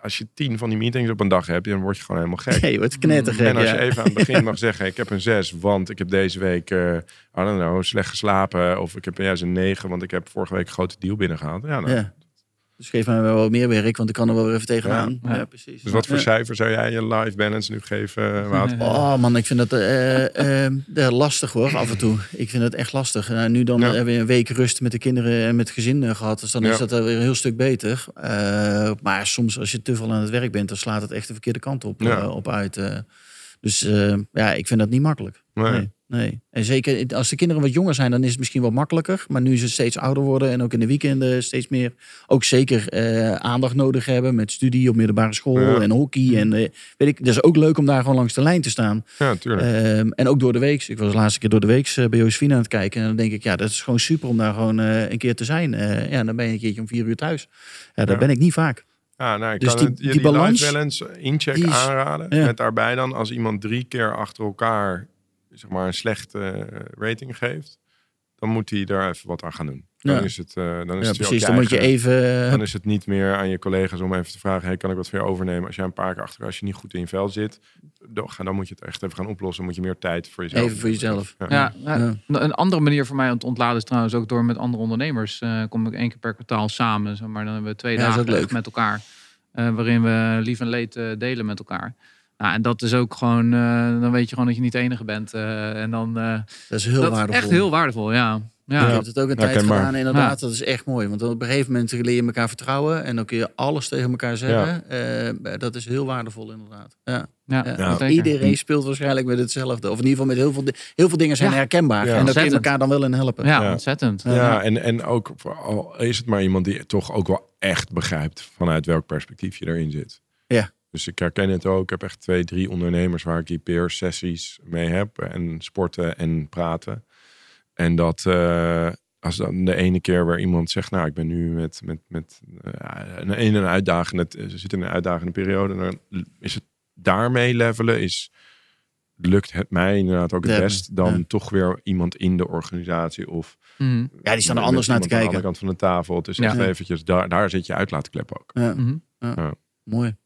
S2: als je tien van die meetings op een dag hebt, dan word je gewoon helemaal gek.
S1: Nee, wordt knettergek.
S2: En als
S1: ja.
S2: je even aan het begin mag zeggen, ik heb een 6, want ik heb deze week, eh I don't know, slecht geslapen. Of ik heb juist een 9, want ik heb vorige week een grote deal binnengehaald. Ja, nou,
S1: Ja. Dus geef mij wel wat meer werk, want ik kan er wel weer even tegenaan. Ja,
S3: Ja.
S1: precies.
S2: Dus wat voor
S1: Ja.
S2: cijfer zou jij je life balance nu geven, Wout?
S1: Oh man, ik vind dat eh, eh, eh, lastig hoor, af en toe. Ik vind het echt lastig. Nou, nu dan
S2: Ja.
S1: hebben we een week rust met de kinderen en met het gezin eh, gehad. Dus dan
S2: Ja.
S1: is dat weer een heel stuk beter. Eh, maar soms als je te veel aan het werk bent, dan slaat het echt de verkeerde kant op,
S2: Ja.
S1: op uit. eh. dus eh, ja, ik vind dat niet makkelijk.
S2: Nee.
S1: Nee. nee. En zeker als de kinderen wat jonger zijn, dan is het misschien wat makkelijker. Maar nu ze steeds ouder worden en ook in de weekenden steeds meer, ook zeker eh, aandacht nodig hebben met studie op middelbare school
S2: Ja.
S1: en hockey. En eh, weet ik, dat is ook leuk om daar gewoon langs de lijn te staan.
S2: Ja, tuurlijk.
S1: Ehm, en ook door de week. Ik was de laatste keer door de week bij Josephine aan het kijken. En dan denk ik, ja, dat is gewoon super om daar gewoon eh, een keer te zijn. Eh, ja, dan ben je een keertje om vier uur thuis. Ja,
S2: Ja.
S1: ben ik niet vaak.
S2: Ja, nou, ik
S1: Dus
S2: kan
S1: die-
S2: het, je
S1: die
S2: die,
S1: balans,
S2: incheck aanraden.
S1: ja.
S2: Met daarbij dan, als iemand drie keer achter elkaar zeg maar, een slechte eh, rating geeft, dan moet hij daar even wat aan gaan doen. Dan
S1: Ja.
S2: is het, eh, dan is
S1: Ja,
S2: het
S1: precies.
S2: ook
S1: Dan moet je even...
S2: Dan is het niet meer aan je collega's om even te vragen: hey, kan ik wat voor je overnemen? Als jij een paar keer achter, als je niet goed in je vel zit, dan, dan moet je het echt even gaan oplossen. moet je meer tijd voor jezelf.
S1: Even voor jezelf.
S2: Ja.
S3: Ja, ja,
S1: Ja.
S3: een andere manier voor mij om te ontladen is trouwens ook door met andere ondernemers. eh kom ik één keer per kwartaal samen. Zeg maar dan hebben we twee dagen met elkaar. eh, waarin we lief en leed eh, delen met elkaar. Nou, en dat is ook gewoon, eh, dan weet je gewoon dat je niet de enige bent. eh, en dan, eh,
S1: Dat is heel
S3: dat
S1: waardevol.
S3: is echt heel waardevol, ja. ja.
S1: Ik heb het ook een tijd gedaan, inderdaad. Dat is echt mooi. Want op een gegeven moment leer je elkaar vertrouwen. En dan kun je alles tegen elkaar zeggen. Eh, dat is heel waardevol, inderdaad. Ja.
S3: Ja,
S1: Ja.
S2: Ja.
S3: zeker.
S1: Iedereen speelt waarschijnlijk met hetzelfde. Of in ieder geval met heel veel, heel veel dingen zijn
S3: Ja.
S1: herkenbaar.
S2: Ja.
S1: En dat kun je elkaar dan wel in helpen.
S3: Ja,
S2: Ja.
S3: ontzettend.
S2: Ja, en, en ook voor- al is het maar iemand die toch ook wel echt begrijpt vanuit welk perspectief je erin zit.
S1: Ja.
S2: Dus ik herken het ook. Ik heb echt twee, drie ondernemers waar ik die peer sessies mee heb. En sporten en praten. En dat eh, als dan de ene keer waar iemand zegt, nou ik ben nu met, met, met eh, een, in een uitdagende, ze zit in een uitdagende periode. Dan is het daarmee levelen is lukt het mij inderdaad ook het
S1: Ja,
S2: best dan
S1: ja.
S2: toch weer iemand in de organisatie of
S3: Mhm.
S1: Ja, die staan er anders naar te
S2: iemand aan de andere
S1: kijken.
S2: kant van de tafel. Het is
S3: Ja.
S2: echt eventjes, daar, daar zit je uitlaatklep ook.
S1: Ja,
S3: Mhm.
S1: mooi.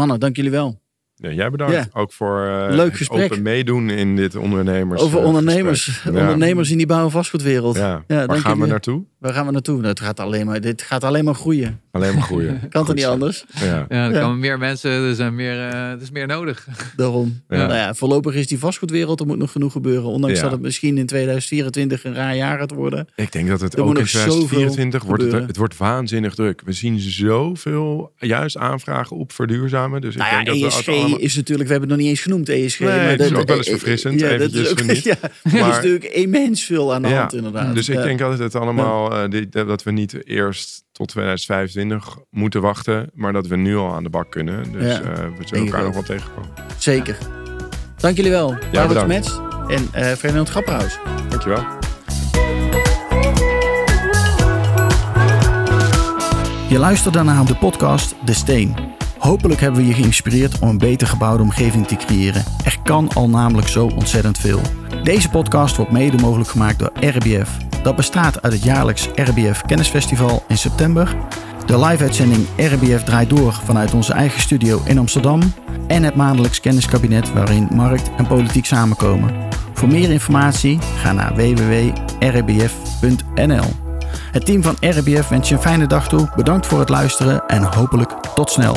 S1: Mannen, dank jullie wel.
S2: Ja, jij bedankt.
S1: Ja.
S2: Ook voor eh,
S1: Leuk
S2: het
S1: gesprek.
S2: open meedoen in dit ondernemers.
S1: Over
S2: eh,
S1: ondernemers.
S2: Ja.
S1: ondernemers in die bouw- en vastgoedwereld.
S2: Ja.
S1: Ja,
S2: Waar gaan we naartoe?
S1: Waar gaan we naartoe? Nou, het gaat alleen maar, dit gaat alleen maar groeien.
S2: Alleen maar groeien.
S1: Kan toch
S2: Goed
S1: niet
S2: zo.
S1: anders?
S2: Ja.
S3: Ja, er
S1: Ja.
S3: komen meer mensen, er, zijn meer, eh, er is meer nodig.
S1: Daarom.
S2: Ja.
S1: Nou ja, voorlopig is die vastgoedwereld, er moet nog genoeg gebeuren. Ondanks
S2: Ja.
S1: dat het misschien in 2024 een raar jaar gaat worden.
S2: Ik denk dat het
S1: Er
S2: ook in
S1: nog zoveel
S2: 2024 wordt het, het wordt waanzinnig druk. We zien zoveel juist aanvragen op verduurzamen. Dus ik
S1: Nou ja,
S2: denk dat we
S1: Is natuurlijk, we hebben het nog niet eens genoemd, ESG.
S2: Nee, het is ook wel eens
S1: eh,
S2: verfrissend,
S1: Ja, dat is, ook, ja, er is
S2: Maar-
S1: natuurlijk immens veel aan de
S2: Ja,
S1: hand inderdaad.
S2: Dus ik
S1: Ja.
S2: denk dat het allemaal, eh, die- dat we niet eerst tot 2025 moeten wachten, maar dat we nu al aan de bak kunnen. Dus
S1: Ja,
S2: eh, we zullen elkaar nog wel tegenkomen.
S1: Zeker. Dank jullie wel. Barbara
S2: bedankt.
S1: Metz en eh Ferdinand Grapperhaus.
S2: Dankjewel.
S1: Je luisterde naar de podcast De Steen. Hopelijk hebben we je geïnspireerd om een beter gebouwde omgeving te creëren. Er kan al namelijk zo ontzettend veel. Deze podcast wordt mede mogelijk gemaakt door RBF. Dat bestaat uit het jaarlijks RBF Kennisfestival in september, de live-uitzending RBF draait door vanuit onze eigen studio in Amsterdam en het maandelijks kenniskabinet waarin markt en politiek samenkomen. Voor meer informatie ga naar www.rbf.nl. Het team van RBF wens je een fijne dag toe. Bedankt voor het luisteren en hopelijk tot snel.